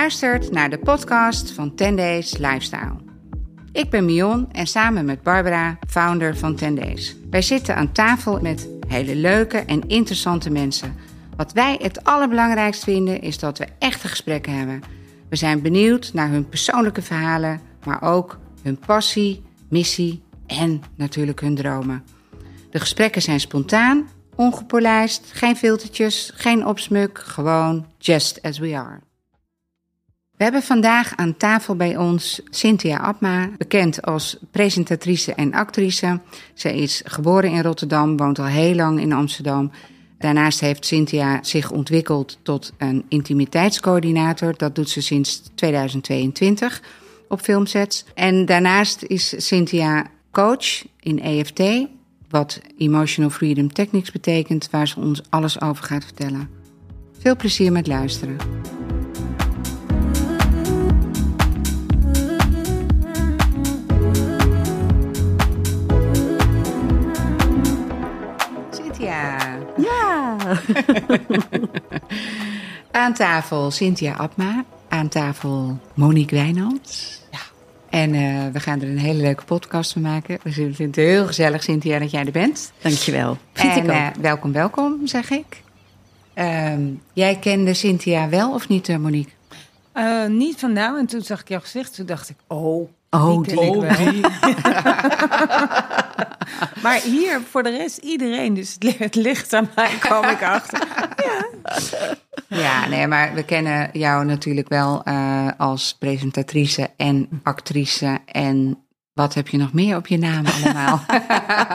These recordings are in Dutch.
Luistert naar de podcast van 10 Days Lifestyle. Ik ben Mion en samen met Barbara, founder van 10 Days. Wij zitten aan tafel met hele leuke en interessante mensen. Wat wij het allerbelangrijkst vinden is dat we echte gesprekken hebben. We zijn benieuwd naar hun persoonlijke verhalen, maar ook hun passie, missie en natuurlijk hun dromen. De gesprekken zijn spontaan, ongepolijst, geen filtertjes, geen opsmuk, gewoon just as we are. We hebben vandaag aan tafel bij ons Cynthia Abma, bekend als presentatrice en actrice. Zij is geboren in Rotterdam, woont al heel lang in Amsterdam. Daarnaast heeft Cynthia zich ontwikkeld tot een intimiteitscoördinator. Dat doet ze sinds 2022 op filmsets. En daarnaast is Cynthia coach in EFT, wat Emotional Freedom Techniques betekent, waar ze ons alles over gaat vertellen. Veel plezier met luisteren. Ja. Aan tafel Cynthia Abma. Aan tafel Monique Wijnands. Ja. En uh, we gaan er een hele leuke podcast van maken. We vinden het heel gezellig, Cynthia, dat jij er bent. Dankjewel. Vind en, ik. Uh, welkom, welkom, zeg ik. Uh, jij kende Cynthia wel of niet, Monique? Uh, niet van nou. En toen zag ik jouw gezicht. Toen dacht ik, oh, Oh, die. wel. maar hier voor de rest iedereen. Dus het, het ligt aan mij, kwam ik achter. Ja. Ja, nee, maar we kennen jou natuurlijk wel uh, als presentatrice en actrice. En wat heb je nog meer op je naam allemaal?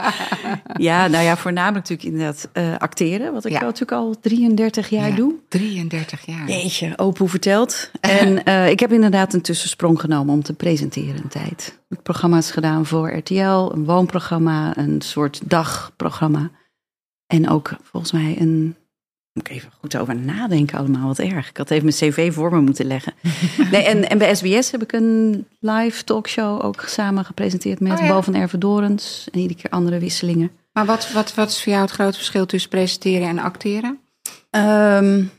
ja, nou ja, voornamelijk natuurlijk inderdaad uh, acteren. Wat ik ja. natuurlijk al 33 jaar ja, doe. 33 jaar. Jeetje, open verteld. En uh, ik heb inderdaad een tussensprong genomen om te presenteren een tijd. Ik heb programma's gedaan voor RTL, een woonprogramma, een soort dagprogramma. En ook volgens mij een moet ik even goed over nadenken allemaal, wat erg. Ik had even mijn cv voor me moeten leggen. Nee, en, en bij SBS heb ik een live talkshow ook samen gepresenteerd met oh ja. Bo van Ervedorens. En iedere keer andere wisselingen. Maar wat, wat, wat is voor jou het grote verschil tussen presenteren en acteren? Um,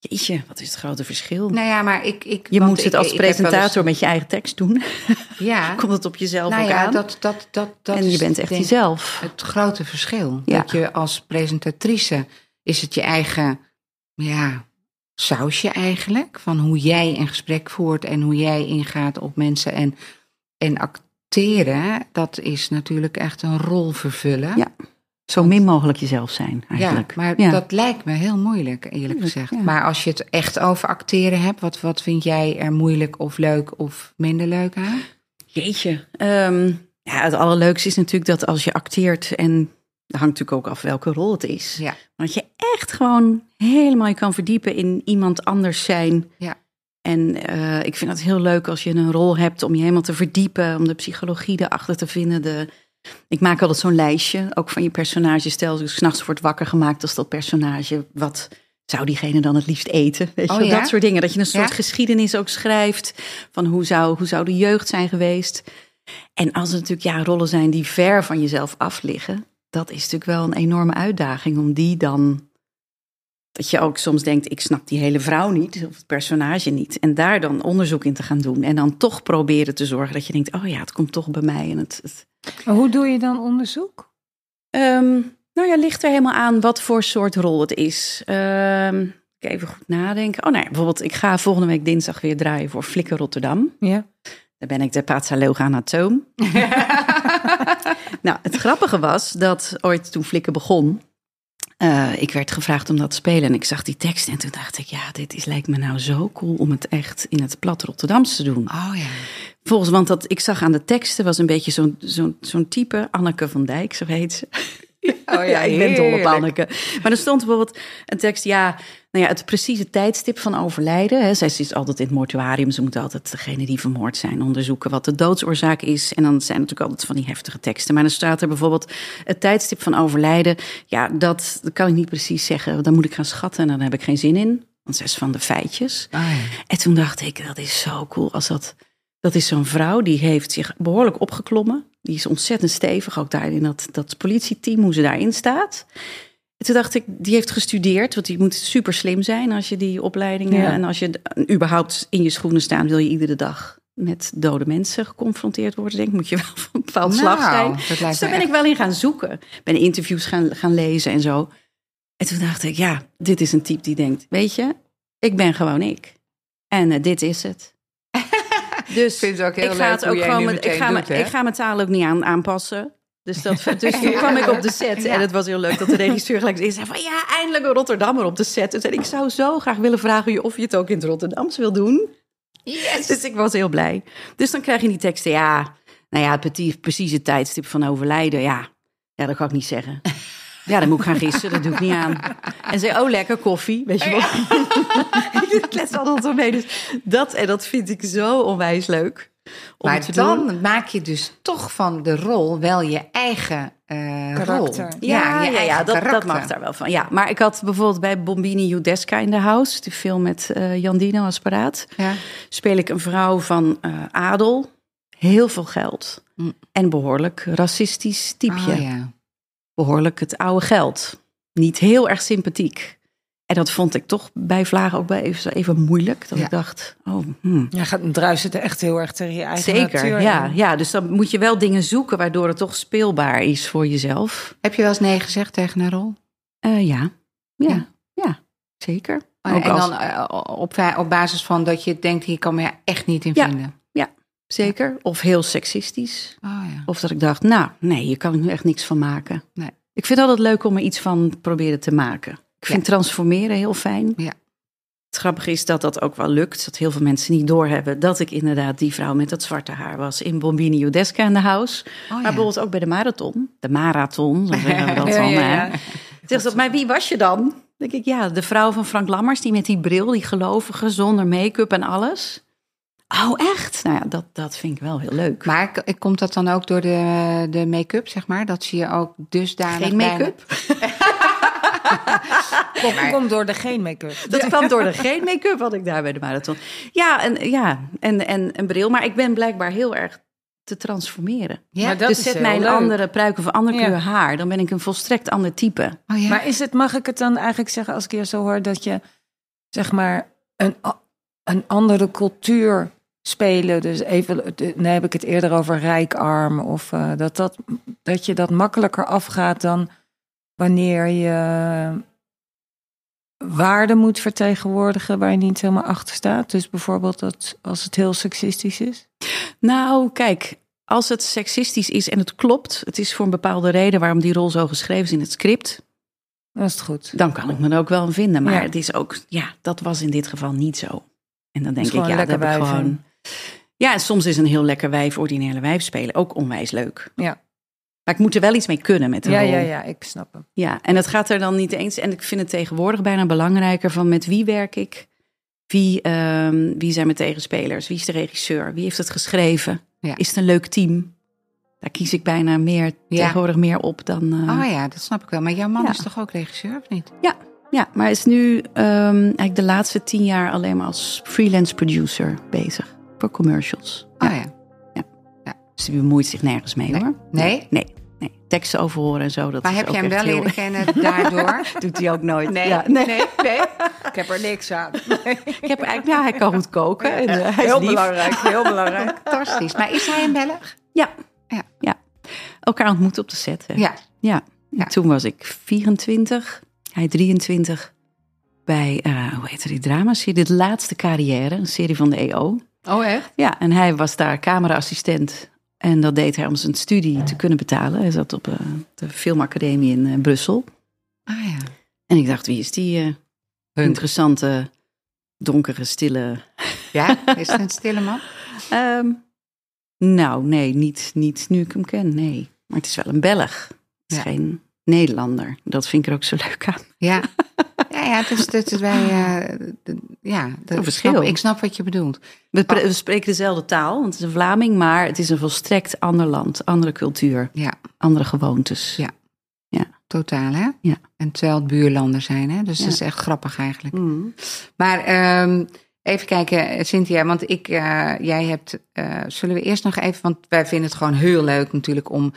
jeetje, wat is het grote verschil? Nou ja, maar ik... ik je moet het als presentator eens... met je eigen tekst doen. Ja. Komt het op jezelf nou ook ja, aan. Dat, dat, dat, dat en je bent echt jezelf. Het grote verschil. Ja. Dat je als presentatrice is het je eigen ja, sausje eigenlijk. Van hoe jij een gesprek voert en hoe jij ingaat op mensen. En, en acteren, dat is natuurlijk echt een rol vervullen. Ja. Zo min mogelijk jezelf zijn eigenlijk. Ja, maar ja. dat lijkt me heel moeilijk, eerlijk gezegd. Ja. Maar als je het echt over acteren hebt, wat, wat vind jij er moeilijk of leuk of minder leuk aan? Jeetje. Um, ja, het allerleukste is natuurlijk dat als je acteert en dat hangt natuurlijk ook af welke rol het is. Ja. Maar dat je echt gewoon helemaal je kan verdiepen in iemand anders zijn. Ja. En uh, ik vind het heel leuk als je een rol hebt om je helemaal te verdiepen, om de psychologie erachter te vinden. De, ik maak altijd zo'n lijstje, ook van je personage. Stel, ik s'nachts wordt wakker gemaakt als dat personage. Wat zou diegene dan het liefst eten? Weet je, oh, ja? dat soort dingen. Dat je een soort Ja? geschiedenis ook schrijft. Van hoe zou, hoe zou de jeugd zijn geweest? En als het natuurlijk ja, rollen zijn die ver van jezelf af liggen. Dat is natuurlijk wel een enorme uitdaging om die dan. Dat je ook soms denkt, ik snap die hele vrouw niet, of het personage niet. En daar dan onderzoek in te gaan doen. En dan toch proberen te zorgen dat je denkt, oh ja, het komt toch bij mij. En het, het... Maar hoe doe je dan onderzoek? Um, nou ja, ligt er helemaal aan wat voor soort rol het is. Um, even goed nadenken. Oh nee, bijvoorbeeld, ik ga volgende week dinsdag weer draaien voor Flikker Rotterdam. Ja. Daar ben ik de patholoog anatoom. nou, het grappige was dat ooit toen Flikker begon, uh, ik werd gevraagd om dat te spelen en ik zag die tekst en toen dacht ik, ja, dit is, lijkt me nou zo cool om het echt in het plat Rotterdams te doen. Oh ja. Volgens, want dat ik zag aan de teksten was een beetje zo'n zo'n zo'n type Anneke van Dijk, zo heet ze. Oh ja, ik ben dol op. Anneke. Maar er stond bijvoorbeeld een tekst, ja, nou ja, het precieze tijdstip van overlijden. Hè. Zij is altijd in het mortuarium, ze moeten altijd degene die vermoord zijn onderzoeken wat de doodsoorzaak is. En dan zijn natuurlijk altijd van die heftige teksten. Maar dan staat er bijvoorbeeld het tijdstip van overlijden. Ja, dat, dat kan ik niet precies zeggen. Dan moet ik gaan schatten en dan heb ik geen zin in. Want ze is van de feitjes. Oh ja. En toen dacht ik, dat is zo cool als dat... Dat is zo'n vrouw die heeft zich behoorlijk opgeklommen. Die is ontzettend stevig, ook daar in dat, dat politieteam, hoe ze daarin staat. En toen dacht ik, die heeft gestudeerd, want die moet super slim zijn als je die opleidingen... Ja. en als je überhaupt in je schoenen staan, wil je iedere dag met dode mensen geconfronteerd worden. Denk ik, moet je wel van een bepaald slag Nou, zijn. Dus daar ben ik wel in gaan zoeken. Ben interviews gaan, gaan lezen en zo. En toen dacht ik, ja, dit is een type die denkt, weet je, ik ben gewoon ik. En eh, dit is het. Dus vind het ook heel ik ga het ook gewoon met, ik ga, doet, me, hè? ik ga mijn taal ook niet aan, aanpassen. Dus, dat, dus toen kwam ik op de set. En het was heel leuk dat de regisseur gelijk zei van... ja, eindelijk een Rotterdammer op de set. En ik zou zo graag willen vragen of je het ook in het Rotterdams wil doen. Yes. Dus ik was heel blij. Dus dan krijg je die teksten, ja... nou ja, het precies- precieze tijdstip van overlijden, ja... ja, dat kan ik niet zeggen. Ja, dan moet ik gaan gissen, dat doe ik niet aan. En zei, oh, lekker koffie, weet je wel. Ik let altijd op mee. Dus dat, en dat vind ik zo onwijs leuk. Om Maar te dan doen. maak je dus toch van de rol wel je eigen eh Karakter. rol. Ja, je ja, ja, eigen dat, dat karakter. mag daar wel van. Ja, maar ik had bijvoorbeeld bij Bombini Judeska in de House, die film met eh Jan Dino als paraat, Ja. speel ik een vrouw van eh, adel, heel veel geld Mm. en behoorlijk racistisch typeje. Oh, ja. Behoorlijk het oude geld. Niet heel erg sympathiek. En dat vond ik toch bij Vlagen ook bij even, even moeilijk. Dat Ja. ik dacht, oh, hmm. Ja, gaat druist er echt heel erg tegen je eigen zeker. natuur Ja, ja, dus dan moet je wel dingen zoeken waardoor het toch speelbaar is voor jezelf. Heb je wel eens nee gezegd tegen een rol? Eh, ja. Ja. Ja. ja, zeker. en Ook als- dan eh, op, op basis van dat je denkt, hier kan me echt niet in Ja. vinden. Zeker. Of heel seksistisch. Oh, ja. Of dat ik dacht, nou, nee, hier kan ik nu echt niks van maken. Nee. Ik vind het altijd leuk om er iets van proberen te maken. Ik vind transformeren heel fijn. Ja. Het grappige is dat dat ook wel lukt. Dat heel veel mensen niet doorhebben dat ik inderdaad die vrouw met dat zwarte haar was in Bombini Judeska in de house. Oh, Maar ja. bijvoorbeeld ook bij de marathon. De marathon, zo zeggen we dat dan. ja. Zegt maar wie was je dan? Dan denk ik, ja, de vrouw van Frank Lammers, die met die bril, die gelovige, zonder make-up en alles. Oh, echt? Nou ja, dat, dat vind ik wel heel leuk. Maar komt dat dan ook door de, de make-up, zeg maar? Dat zie je ook dusdanig Geen make-up? Komt, komt door de geen make-up. Dat kwam door de geen make-up had ik daar bij de marathon. Ja, en, ja en, en een bril. Maar ik ben blijkbaar heel erg te transformeren. Ja? Maar dat dus is zet mij een leuk. andere pruik of een andere Ja. kleur haar. Dan ben ik een volstrekt ander type. Oh, ja? Maar is het, mag ik het dan eigenlijk zeggen als ik je zo hoor dat je zeg maar een, een andere cultuur spelen. Dus even, dan heb ik het eerder over rijkarm of eh, dat, dat, dat je dat makkelijker afgaat dan wanneer je waarden moet vertegenwoordigen waar je niet helemaal achter staat. Dus bijvoorbeeld dat als het heel seksistisch is. Nou, kijk, als het seksistisch is en het klopt, het is voor een bepaalde reden waarom die rol zo geschreven is in het script, Dan is het goed. dan kan ik me er ook wel in vinden. Maar Ja. het is ook, ja, dat was in dit geval niet zo. En dan denk ik, ja, dat heb ik gewoon. Ja, en soms is een heel lekker wijf, ordinele wijf spelen ook onwijs leuk. Ja. Maar ik moet er wel iets mee kunnen met de Ja, rol. ja, ja, ik snap hem. Ja, en het gaat er dan niet eens. En ik vind het tegenwoordig bijna belangrijker van met wie werk ik? Wie, ehm, wie zijn mijn tegenspelers? Wie is de regisseur? Wie heeft het geschreven? Ja. Is het een leuk team? Daar kies ik bijna meer, Ja. tegenwoordig meer op dan. eh, Oh ja, dat snap ik wel. Maar jouw man Ja. is toch ook regisseur, of niet? Ja, maar hij is nu ehm, eigenlijk de laatste tien jaar alleen maar als freelance producer bezig voor commercials. Oh Ja. ja. Dus die bemoeit zich nergens mee Nee. hoor. Nee? Nee, nee. Teksten overhoren en zo. Dat Maar is heb jij hem wel heel- leren kennen daardoor? Doet hij ook nooit. Nee, Ja, nee, nee. Ik heb er niks aan. Ik heb eigenlijk, ja, hij kan goed koken. En, eh, hij is Heel lief. belangrijk, heel belangrijk. Fantastisch. Maar is hij een Belg? Ja. Ja. ja. Elkaar ontmoet op de set. Hè. Ja. ja. Ja. Toen was ik 24, hij 23. Bij, eh, hoe heette die dramaserie? De laatste carrière, een serie van de EO. Oh, echt? Ja, en hij was daar cameraassistent. En dat deed hij om zijn studie te kunnen betalen. Hij zat op eh, de filmacademie in eh, Brussel. Ah ja. En ik dacht, wie is die eh, Hunk. interessante, donkere, stille... Ja, is het een stille man? Ehm, nou, nee, niet, niet nu ik hem ken, nee. Maar het is wel een Belg. Het is Ja. geen Nederlander. Dat vind ik er ook zo leuk aan. Ja. Ja, ja, dus dat is wij, eh, de- ja, dat Een verschil. Snap, ik snap wat je bedoelt. We, pre- we spreken dezelfde taal, want het is een Vlaming, maar het is een volstrekt ander land, andere cultuur, Ja, andere gewoontes. Ja. totaal, hè? Ja. En terwijl het buurlanden zijn, hè? Dus Ja. dat is echt grappig eigenlijk. Mm. Maar ehm, even kijken, Cynthia, want ik, eh, jij hebt, eh, zullen we eerst nog even, want wij vinden het gewoon heel leuk natuurlijk om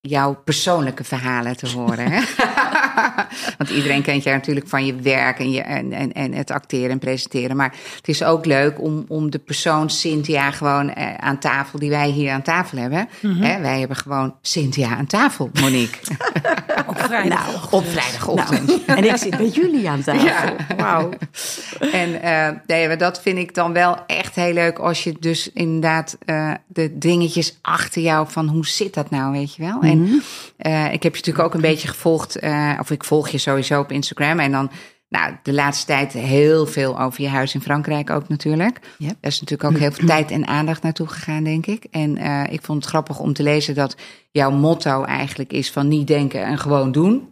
jouw persoonlijke verhalen te horen. Hè? Want iedereen kent jou natuurlijk van je werk en, je, en, en, en het acteren en presenteren. Maar het is ook leuk om, om de persoon Cynthia gewoon eh, aan tafel, die wij hier aan tafel hebben. Mhm. hè, wij hebben gewoon Cynthia aan tafel, Monique. Op vrijdag. Nou, Op vrijdagochtend. En ik zit bij jullie aan tafel. Ja. Wauw. En eh, nee, dat vind ik dan wel echt heel leuk als je dus inderdaad eh, de dingetjes achter jou van hoe zit dat nou, weet je wel? En eh, ik heb je natuurlijk ook een beetje gevolgd, of ik volg je sowieso op Instagram en dan. Nou, de laatste tijd heel veel over je huis in Frankrijk ook natuurlijk. Yep. Daar is natuurlijk ook heel veel tijd en aandacht naartoe gegaan, denk ik. En eh, ik vond het grappig om te lezen dat jouw motto eigenlijk is van niet denken en gewoon doen.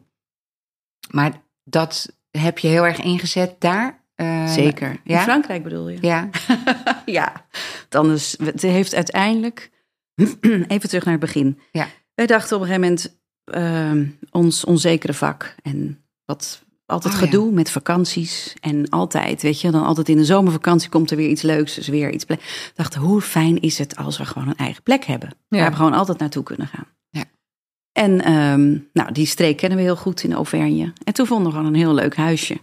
Maar dat heb je heel erg ingezet daar. Eh, Zeker. In Ja? Frankrijk bedoel je? Ja, Ja. Dan is, het heeft uiteindelijk... Even terug naar het begin. Ja. Wij dachten op een gegeven moment... ehm, ons onzekere vak en wat... Altijd Oh, ja. gedoe met vakanties en altijd, weet je, dan altijd in de zomervakantie komt er weer iets leuks, dus weer iets. ple- Dachten, hoe fijn is het als we gewoon een eigen plek hebben, waar we gewoon altijd naartoe kunnen gaan. Ja. En ehm, nou, die streek kennen we heel goed in Auvergne. En toen vonden we gewoon een heel leuk huisje.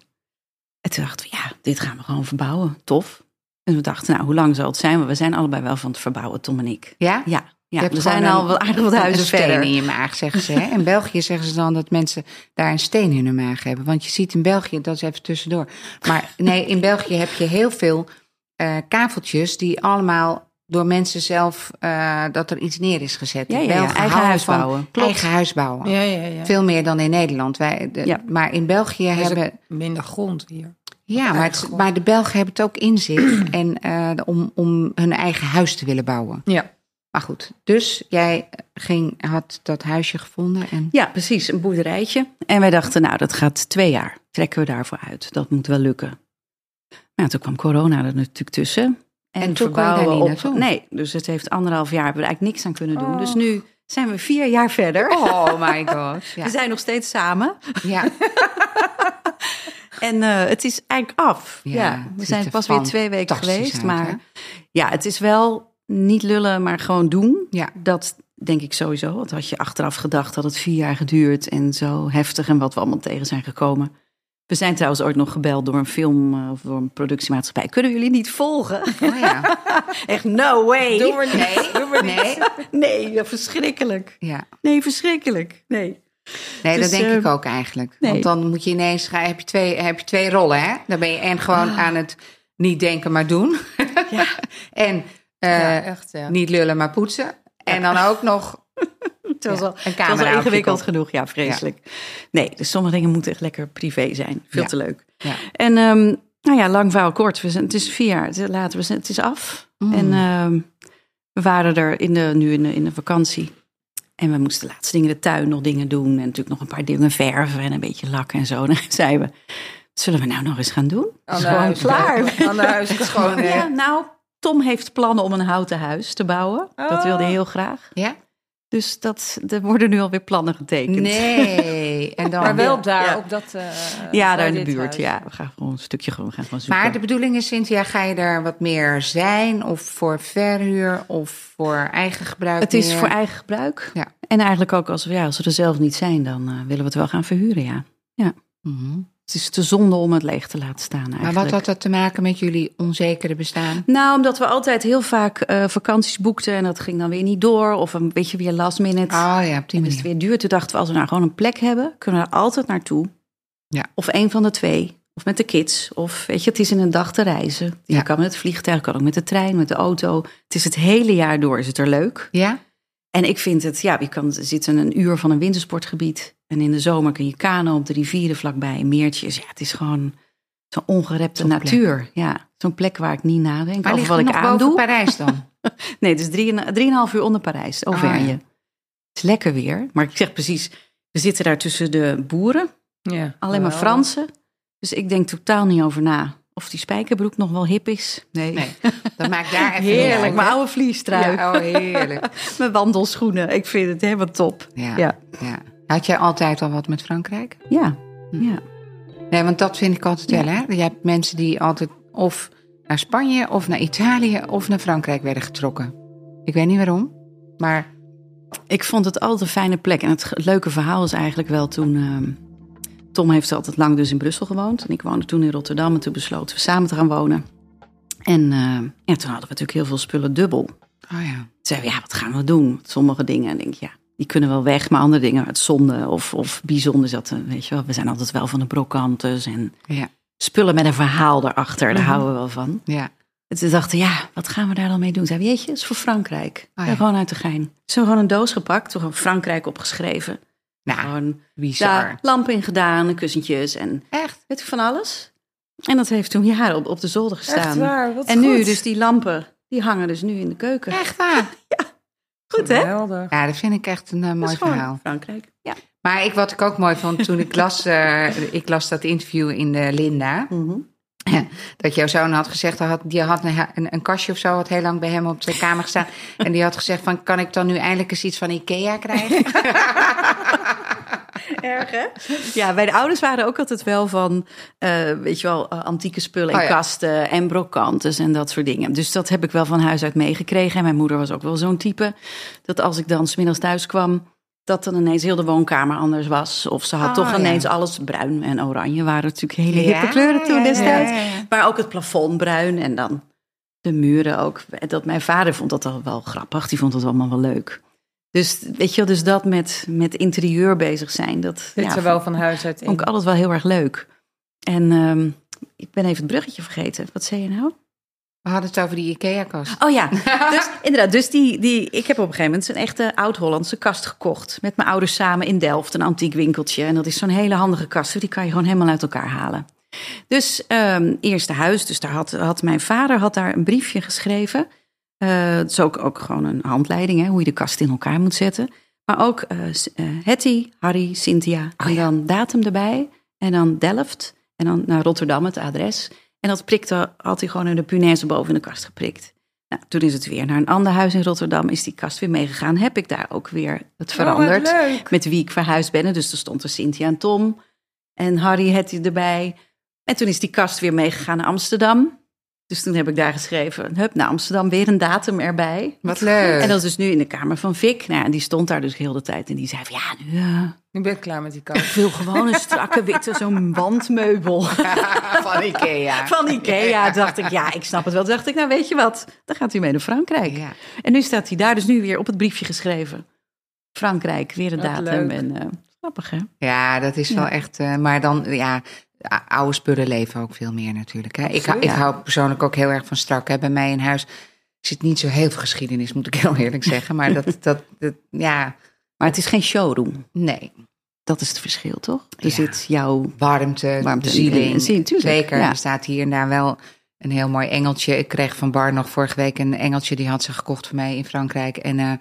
En toen dachten we, ja, dit gaan we gewoon verbouwen. Tof. En we dachten, nou, hoe lang zal het zijn? Want we zijn allebei wel van het verbouwen, Tom en ik. ja? Ja, ja we zijn al wel aardig wat een huizen steen verder. in je maag, zeggen ze. Hè? In België zeggen ze dan dat mensen daar een steen in hun maag hebben. Want je ziet in België, dat is even tussendoor. Maar nee, in België heb je heel veel eh, kaveltjes die allemaal door mensen zelf, eh, dat er iets neer is gezet. Ja, eigen huis bouwen. Klopt. Eigen huis bouwen. Ja, ja, ja. Veel meer dan in Nederland. Wij, de- Ja. Maar in België Er hebben... minder grond hier. Ja, het, maar de Belgen hebben het ook in zich en, eh, om, om hun eigen huis te willen bouwen. Ja. Maar goed, dus jij ging, had dat huisje gevonden en... Ja, precies, een boerderijtje. En wij dachten, nou, dat gaat twee jaar. Trekken we daarvoor uit. Dat moet wel lukken. Nou, toen kwam corona er natuurlijk tussen. En toen je daar naartoe? Nee, dus het heeft anderhalf jaar, hebben we er eigenlijk niks aan kunnen doen. Oh. Dus nu zijn we vier jaar verder. Oh my god. Ja. We zijn nog steeds samen. ja. En eh, het is eigenlijk af. Ja, we zijn pas weer twee weken geweest. uit, maar hè? ja, het is wel niet lullen, maar gewoon doen. Ja. Dat denk ik sowieso. Want had je achteraf gedacht dat het vier jaar geduurd en zo heftig en wat we allemaal tegen zijn gekomen. We zijn trouwens ooit nog gebeld door een film eh, of door een productiemaatschappij. Kunnen jullie niet volgen? Oh ja. Echt no way. We niet. Nee, niet. nee. Nee, verschrikkelijk. Ja. Nee, verschrikkelijk. Nee. Nee, Dus, dat denk eh, ik ook eigenlijk. nee. Want dan moet je ineens gaan, heb je twee, heb je twee rollen, hè? Dan ben je en gewoon aan het niet denken, maar doen. Ja. en Ja, echt, ja. niet lullen, maar poetsen. En dan ook nog Het was, Ja, al, het was al ingewikkeld genoeg. Ja, vreselijk. Nee, dus sommige dingen moeten echt lekker privé zijn. Veel Ja. te leuk. Ja. En ehm, nou ja, lang verhaal kort. We zijn, het is vier jaar het is later. We zijn, het is af. Mm. En ehm, we waren er in de, nu in de, in de vakantie. En we moesten de laatste dingen in de tuin nog dingen doen. En natuurlijk nog een paar dingen verven en een beetje lakken en zo. En dan zeiden we, wat zullen we nou nog eens gaan doen? Is de gewoon huis- klaar. Aan de huis. Is gewoon... eh, Ja, nou, Tom heeft plannen om een houten huis te bouwen. Dat Oh. wilde hij heel graag. Ja? Dus dat, er worden nu alweer plannen getekend. Nee. En dan, Maar wel daar, Ja. op dat... eh, Ja, daar in de buurt. huis. Ja, we gaan gewoon een stukje gewoon, gaan gewoon zoeken. Maar de bedoeling is, Cynthia, ga je daar wat meer zijn? Of voor verhuur? Of voor eigen gebruik? het is meer? voor eigen gebruik. Ja. En eigenlijk ook als we, ja, als we er zelf niet zijn, dan eh, willen we het wel gaan verhuren, ja. Mhm. Het is te zonde om het leeg te laten staan eigenlijk. Maar wat had dat te maken met jullie onzekere bestaan? Nou, omdat we altijd heel vaak eh, vakanties boekten en dat ging dan weer niet door. Of een beetje weer last minute. Oh ja, op die En het weer duur. Toen dachten we, als we nou gewoon een plek hebben, kunnen we er altijd naartoe. Ja. Of een van de twee. Of met de kids. Of weet je, het is in een dag te reizen. Je Ja. kan met het vliegtuig, kan ook met de trein, met de auto. Het is het hele jaar door, is het er leuk. Ja? En ik vind het, ja, je kan zitten een uur van een wintersportgebied. En in de zomer kun je kano op de rivieren vlakbij, meertjes. Ja, het is gewoon zo'n ongerepte Zo'n plek. natuur. Ja, zo'n plek waar ik niet nadenk Maar over ligt wat het ik nog boven aandoe. Parijs dan? Nee, het is drie- drieënhalf uur onder Parijs, Auvergne. Ah, ja. Het is lekker weer. Maar ik zeg precies, we zitten daar tussen de boeren. Ja. Alleen maar. Fransen. Dus ik denk totaal niet over na of die spijkerbroek nog wel hip is. Nee. Nee, dat maakt daar even Heerlijk, uit, mijn oude vliestrui. Ja, oh, heerlijk. Mijn wandelschoenen. Ik vind het helemaal top. Ja, Ja. ja. Had jij altijd al wat met Frankrijk? Ja, Hm. ja. Nee, want dat vind ik altijd wel, hè? Je hebt mensen die altijd of naar Spanje of naar Italië of naar Frankrijk werden getrokken. Ik weet niet waarom, maar Ik vond het altijd een fijne plek. En het leuke verhaal is eigenlijk wel toen... ehm, Tom heeft altijd lang dus in Brussel gewoond. En ik woonde toen in Rotterdam. En toen besloten we samen te gaan wonen. En eh, ja, toen hadden we natuurlijk heel veel spullen dubbel. Oh ja. Toen zeiden we, ja, wat gaan we doen? Sommige dingen, en denk ik, ja, die kunnen wel weg. Maar andere dingen, het zonde of, of bijzonder. Dat, eh, weet je wel, we zijn altijd wel van de brokantes en Ja. spullen met een verhaal erachter. Daar Mhm. houden we wel van. Ja. En toen dachten ja, wat gaan we daar dan mee doen? Zeiden we, jeetje, het is voor Frankrijk. Oh ja. Gewoon uit de gein. Zo gewoon een doos gepakt, toen gewoon Frankrijk opgeschreven. Nou, Gewoon bizar. daar lampen in gedaan, kussentjes en Echt? weet ik van alles. En dat heeft toen jaren op, op de zolder gestaan. Echt waar, wat en nu, dus die lampen, die hangen dus nu in de keuken. Echt waar? Goed, hè? Geweldig. Ja, dat vind ik echt een eh, Dat mooi verhaal. Frankrijk. Ja. Maar ik, wat ik ook mooi vond toen ik las, eh, ik las dat interview in de Linda. Mhm. Dat jouw zoon had gezegd, hij had, die had een, een, een kastje of zo, had heel lang bij hem op de kamer gestaan. en die had gezegd van, kan ik dan nu eindelijk eens iets van Ikea krijgen? Erg, hè? Ja, mijn ouders waren ook altijd wel van, eh, weet je wel, eh, antieke spullen en Oh ja. kasten en brokantes en dat soort dingen. Dus dat heb ik wel van huis uit meegekregen. En mijn moeder was ook wel zo'n type, dat als ik dan smiddags thuis kwam, dat dan ineens heel de woonkamer anders was. Of ze had Oh, toch ja. ineens alles bruin en oranje waren natuurlijk hele Ja, hippe kleuren toen destijds. ja. Maar ook het plafond bruin en dan de muren ook. Dat mijn vader vond dat al wel grappig. Die vond het allemaal wel leuk. Dus weet je, wel, dus dat met, met interieur bezig zijn, dat Zit ja, er wel van huis uit in. vond ik altijd wel heel erg leuk. En ehm, ik ben even het bruggetje vergeten. Wat zei je nou? We hadden het over die Ikea-kast. Oh ja, dus inderdaad. Dus die, die, ik heb op een gegeven moment een echte oud-Hollandse kast gekocht. Met mijn ouders samen in Delft, een antiek winkeltje. En dat is zo'n hele handige kast. Die kan je gewoon helemaal uit elkaar halen. Dus ehm eerste huis. Dus daar had, had mijn vader had daar een briefje geschreven. Eh, het is ook, ook gewoon een handleiding, hè, hoe je de kast in elkaar moet zetten. Maar ook eh, Hetty, Harry, Cynthia. en dan datum erbij. En dan Delft. En dan naar Rotterdam, het adres. En dat prikte, had hij gewoon in de punaise boven in de kast geprikt. Nou, toen is het weer naar een ander huis in Rotterdam. Is die kast weer meegegaan. Heb ik daar ook weer het veranderd. Oh, leuk. met wie ik verhuisd ben. Dus er stond er Cynthia en Tom. En Harry had hij erbij. En toen is die kast weer meegegaan naar Amsterdam. Dus toen heb ik daar geschreven, hup, naar Amsterdam, weer een datum erbij. Wat leuk. En dat is dus nu in de kamer van Vic. Nou, en die stond daar dus heel de tijd. En die zei van, ja, nu eh, Nu ben ik klaar met die ik kast. wil gewoon een strakke witte, zo'n wandmeubel van Ikea. van Ikea. Dacht ik, ja, ik snap het wel. Toen dacht ik, nou weet je wat, dan gaat hij mee naar Frankrijk. Ja. En nu staat hij daar dus nu weer op het briefje geschreven. Frankrijk, weer een Wat datum. leuk. En eh, grappig, hè? Ja, dat is wel echt. eh, maar dan, ja, oude spullen leven ook veel meer natuurlijk. Hè. Ik, hou- ik hou persoonlijk ook heel erg van strak. Hè. Bij mij in huis zit niet zo heel veel geschiedenis, moet ik heel eerlijk zeggen. Maar dat, dat, dat ja, Maar het is geen showroom. nee. Dat is het verschil, toch? Er Ja. zit jouw... Warmte, Warmte en- bezieling. en- zie- tuurlijk, Zeker. ja. Er staat hier en daar wel een heel mooi engeltje. Ik kreeg van Bar nog vorige week een engeltje. Die had ze gekocht voor mij in Frankrijk. En eh,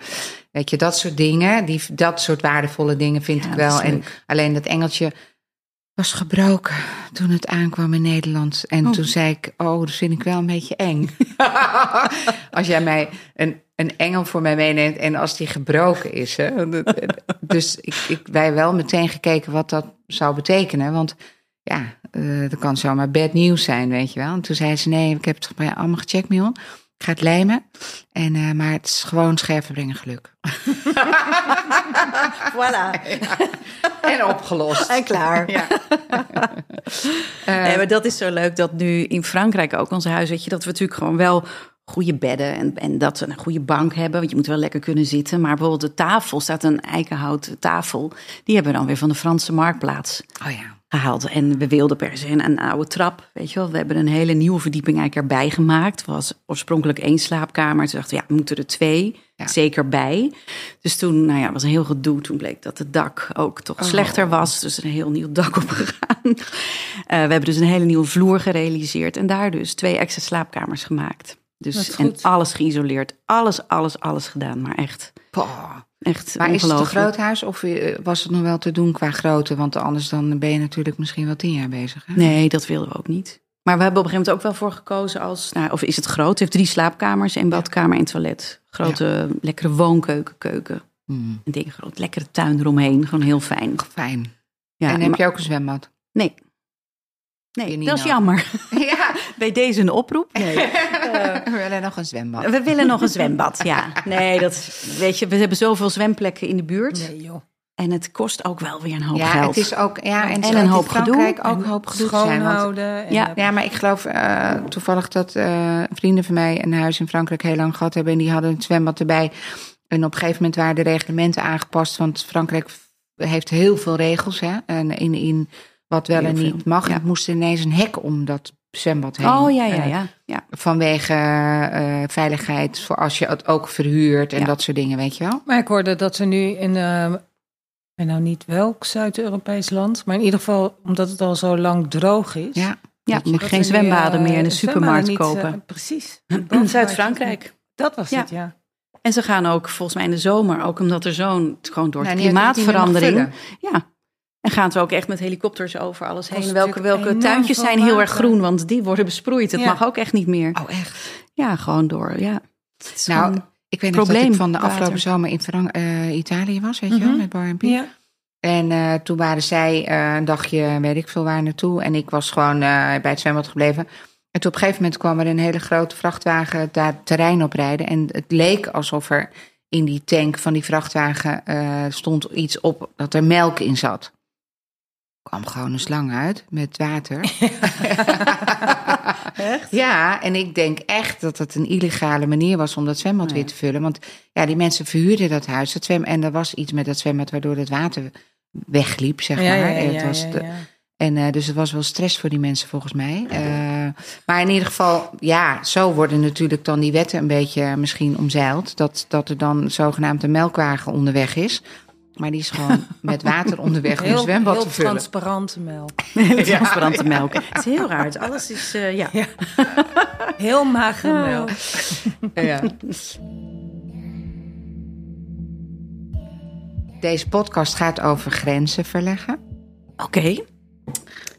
weet je, dat soort dingen. Die, dat soort waardevolle dingen vind Ja, ik wel. En alleen dat engeltje was gebroken toen het aankwam in Nederland. En Oh. toen zei ik, oh, dat vind ik wel een beetje eng. als jij mij een, een engel voor mij meeneemt en als die gebroken is. Hè? dus ik, ik, wij wel meteen gekeken wat dat zou betekenen. Want ja, eh dat kan zomaar bad nieuws zijn, weet je wel. En toen zei ze, nee, ik heb het bij allemaal gecheckt, Mion. Ik ga het lijmen. En, eh, maar het is gewoon scherven brengen geluk. Voilà. En opgelost. En klaar. Ja. Eh, Nee, maar dat is zo leuk dat nu in Frankrijk ook ons huis, weet je, dat we natuurlijk gewoon wel goede bedden en, en dat we een goede bank hebben. Want je moet wel lekker kunnen zitten. Maar bijvoorbeeld de tafel, staat een eikenhout tafel. Die hebben we dan weer van de Franse Marktplaats oh ja. Gehaald. En we wilden per se een, een oude trap, weet je wel. We hebben een hele nieuwe verdieping eigenlijk erbij gemaakt. Het was oorspronkelijk één slaapkamer. Toen dachten we, ja, we moeten er twee Ja. zeker bij. Dus toen, nou ja, was een heel gedoe. Toen bleek dat het dak ook toch Oh. slechter was. Dus een heel nieuw dak opgegaan. Eh we hebben dus een hele nieuwe vloer gerealiseerd. En daar dus twee extra slaapkamers gemaakt. Dus en alles geïsoleerd. Alles, alles, alles gedaan. Maar echt, Poh. echt Maar is het een groot huis of eh, was het nog wel te doen qua grootte? Want anders dan ben je natuurlijk misschien wel tien jaar bezig. Hè? Nee, dat wilden we ook niet. Maar we hebben op een gegeven moment ook wel voor gekozen als... Nou, of is het groot? Het heeft drie slaapkamers, één badkamer en toilet. Grote, lekkere woonkeuken, keuken. Hmm, Een ding groot. Lekkere tuin eromheen. Gewoon heel fijn. fijn. Ja, en heb maar- je ook een zwembad? Nee. Nee, dat is jammer. ja, Bij deze een oproep. Nee. we willen nog een zwembad. We willen nog een zwembad, ja. Nee, dat weet je, we hebben zoveel zwemplekken in de buurt. Nee joh. En het kost ook wel weer een hoop ja, geld. het is ook ja, en, En en een hoop gedoe. ook een hoop gedoe zijn. want- Schoonhouden. en, Ja. eh, Ja, maar ik geloof eh, toevallig dat eh, vrienden van mij een huis in Frankrijk heel lang gehad hebben. En die hadden een zwembad erbij. En op een gegeven moment waren de reglementen aangepast. Want Frankrijk heeft heel veel regels. Hè, en in, in wat wel Heel en veel, niet mag. ja. Het moest ineens een hek om dat zwembad heen. Oh ja, ja, Eh, ja. ja. vanwege eh, veiligheid. Voor als je het ook verhuurt en Ja. dat soort dingen, weet je wel. Maar ik hoorde dat ze nu in, eh, ik weet nou niet welk Zuid-Europees land, maar in ieder geval omdat het al zo lang droog is. Ja. Ja, je- geen nu, zwembaden eh, meer in de supermarkt niet, kopen. eh, precies. In Zuid-Frankrijk. Dat was Ja. het, ja. En ze gaan ook volgens mij in de zomer, ook omdat er zo'n, gewoon door Nou, klimaatverandering. Ja. En gaan ze ook echt met helikopters over alles heen. Welke, welke tuintjes zijn heel erg groen, want die worden besproeid. Het Ja. mag ook echt niet meer. Oh, echt? Ja, gewoon door. Ja. Nou, Ik weet nog dat ik van de afgelopen zomer in Frank eh, Italië was, weet je wel, Mhm. met Bar. Ja. En eh, toen waren zij eh, een dagje, weet ik veel waar naartoe. En ik was gewoon bij het zwembad gebleven. En toen op een gegeven moment kwam er een hele grote vrachtwagen daar terrein op rijden. En het leek alsof er in die tank van die vrachtwagen stond iets op dat er melk in zat. Kwam gewoon een slang uit met water. Echt? Ja, en ik denk echt dat het een illegale manier was om dat zwembad Oh ja. weer te vullen. Want ja, die mensen verhuurden dat huis. Dat zwem, en er was iets met dat zwembad waardoor het water wegliep, zeg Ja, maar. ja, ja, het was de-. En eh, dus het was wel stress voor die mensen volgens mij. Eh, maar in ieder geval, ja, zo worden natuurlijk dan die wetten een beetje misschien omzeild. Dat, dat er dan zogenaamd een melkwagen onderweg is. Maar die is gewoon met water onderweg om Heel, zwembad heel te vullen. transparante melk. transparante melk. Het is heel raar. Het Alles is, eh, ja. Heel magere melk. Ja. Deze podcast gaat over grenzen verleggen. Oké.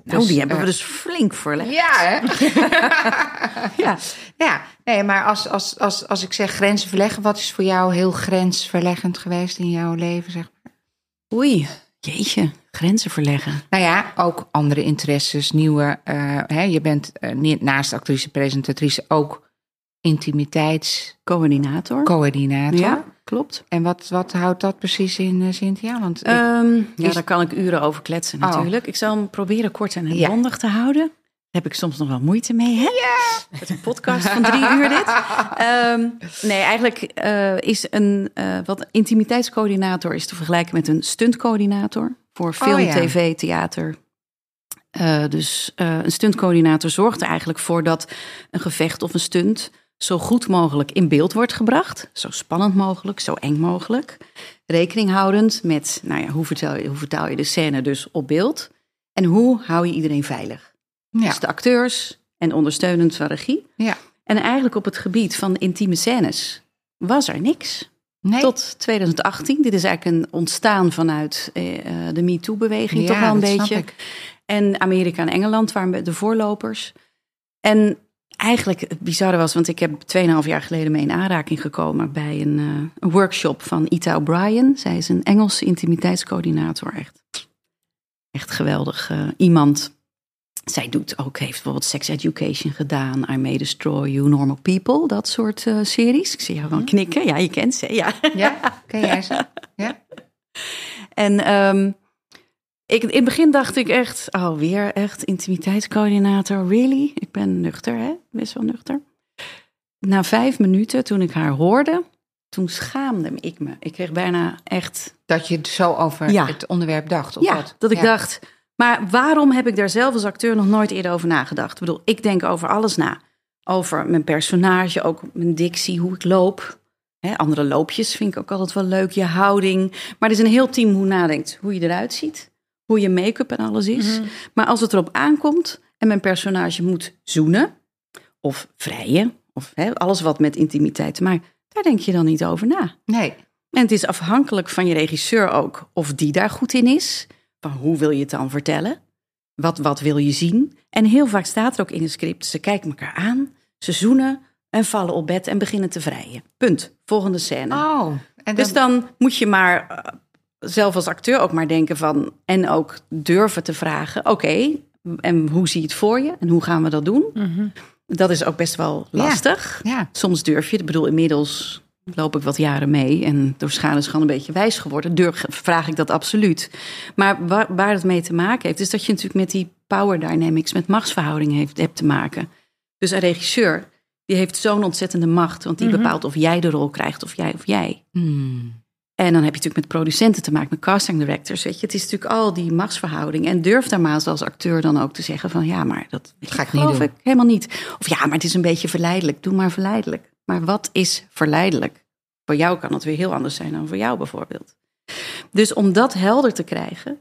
Nou, Dus, die hebben we eh, dus flink verlegd. Ja, hè? Ja. ja, nee, maar als, als, als, als ik zeg grenzen verleggen, wat is voor jou heel grensverleggend geweest in jouw leven? Zeg? maar? Oei, jeetje. Grenzen verleggen. Nou ja, ook andere interesses, nieuwe. eh, hè, je bent eh, naast actrice, presentatrice ook intimiteitscoördinator. Coördinator. Ja, klopt. En wat, wat houdt dat precies in, eh, Cynthia? Want ik- Ehm, ja, daar kan ik uren over kletsen Oh. natuurlijk. Ik zal hem proberen kort en Ja. bondig te houden. Daar heb ik soms nog wel moeite mee. Hè? Ja. Met een podcast van drie uur dit. Ehm, nee, eigenlijk eh, is een eh, wat intimiteitscoördinator is te vergelijken met een stuntcoördinator voor film, ja. tv, theater. Dus een stuntcoördinator zorgt er eigenlijk voor dat een gevecht of een stunt zo goed mogelijk in beeld wordt gebracht. Zo spannend mogelijk, zo eng mogelijk. Rekening houdend met, nou ja, hoe vertel je, hoe vertaal je de scène dus op beeld? En hoe hou je iedereen veilig? ja, Dus de acteurs en ondersteunend van regie. ja. En eigenlijk op het gebied van intieme scènes was er niks. Nee. Tot 2018. Dit is eigenlijk een ontstaan vanuit eh, eh, de MeToo-beweging, Ja, toch wel een beetje. ik. En Amerika en Engeland waren de voorlopers. En eigenlijk het bizarre was, want ik heb 2,5 jaar geleden mee in aanraking gekomen bij een, eh, een workshop van Ita O'Brien. Zij is een Engelse intimiteitscoördinator. Echt, echt geweldig eh, iemand. Zij doet ook, heeft bijvoorbeeld Sex Education gedaan, I May Destroy You, Normal People, dat soort eh, series. Ik zie jou wel knikken. Ja, je kent ze. Ja. Ja, ken jij ze? Ja. En ehm, ik, in het begin dacht ik echt, oh weer echt intimiteitscoördinator, really? Ik ben nuchter, hè? Best wel nuchter. Na vijf minuten, toen ik haar hoorde, toen schaamde ik me. Ik kreeg bijna echt, Dat je zo over Ja. het onderwerp dacht. Of ja, wat? dat ik Ja. dacht, maar waarom heb ik daar zelf als acteur nog nooit eerder over nagedacht? Ik bedoel, ik denk over alles na. Over mijn personage, ook mijn dictie, hoe ik loop. Andere loopjes vind ik ook altijd wel leuk, je houding. Maar er is een heel team hoe nadenkt, hoe je eruit ziet, hoe je make-up en alles is. Mhm. Maar als het erop aankomt en mijn personage moet zoenen of vrijen, of hè, alles wat met intimiteit te maken, daar denk je dan niet over na. Nee. En het is afhankelijk van je regisseur ook of die daar goed in is. Van hoe wil je het dan vertellen? Wat, wat wil je zien? En heel vaak staat er ook in een script, ze kijken elkaar aan, ze zoenen en vallen op bed en beginnen te vrijen. Punt. Volgende scène. Oh. En Dus dan moet je maar eh, zelf als acteur ook maar denken van... en ook durven te vragen, oké, en hoe zie je het voor je? En hoe gaan we dat doen? Mhm. Dat is ook best wel lastig. Ja. Soms durf je, ik bedoel, inmiddels loop ik wat jaren mee. En door schade is gewoon een beetje wijs geworden. Durf, vraag ik dat absoluut. Maar waar, waar het mee te maken heeft, is dat je natuurlijk met die power dynamics, met machtsverhoudingen heeft, hebt te maken. Dus een regisseur, die heeft zo'n ontzettende macht. Want die Mhm. bepaalt of jij de rol krijgt of jij of jij. Hmm. En dan heb je natuurlijk met producenten te maken, met casting directors. Weet je, het is natuurlijk al die machtsverhouding. En durf daar maar als acteur dan ook te zeggen van ja, maar dat ga ik niet geloof doen. ik helemaal niet. Of ja, maar het is een beetje verleidelijk. Doe maar verleidelijk. Maar wat is verleidelijk? Voor jou kan het weer heel anders zijn dan voor jou bijvoorbeeld. Dus om dat helder te krijgen,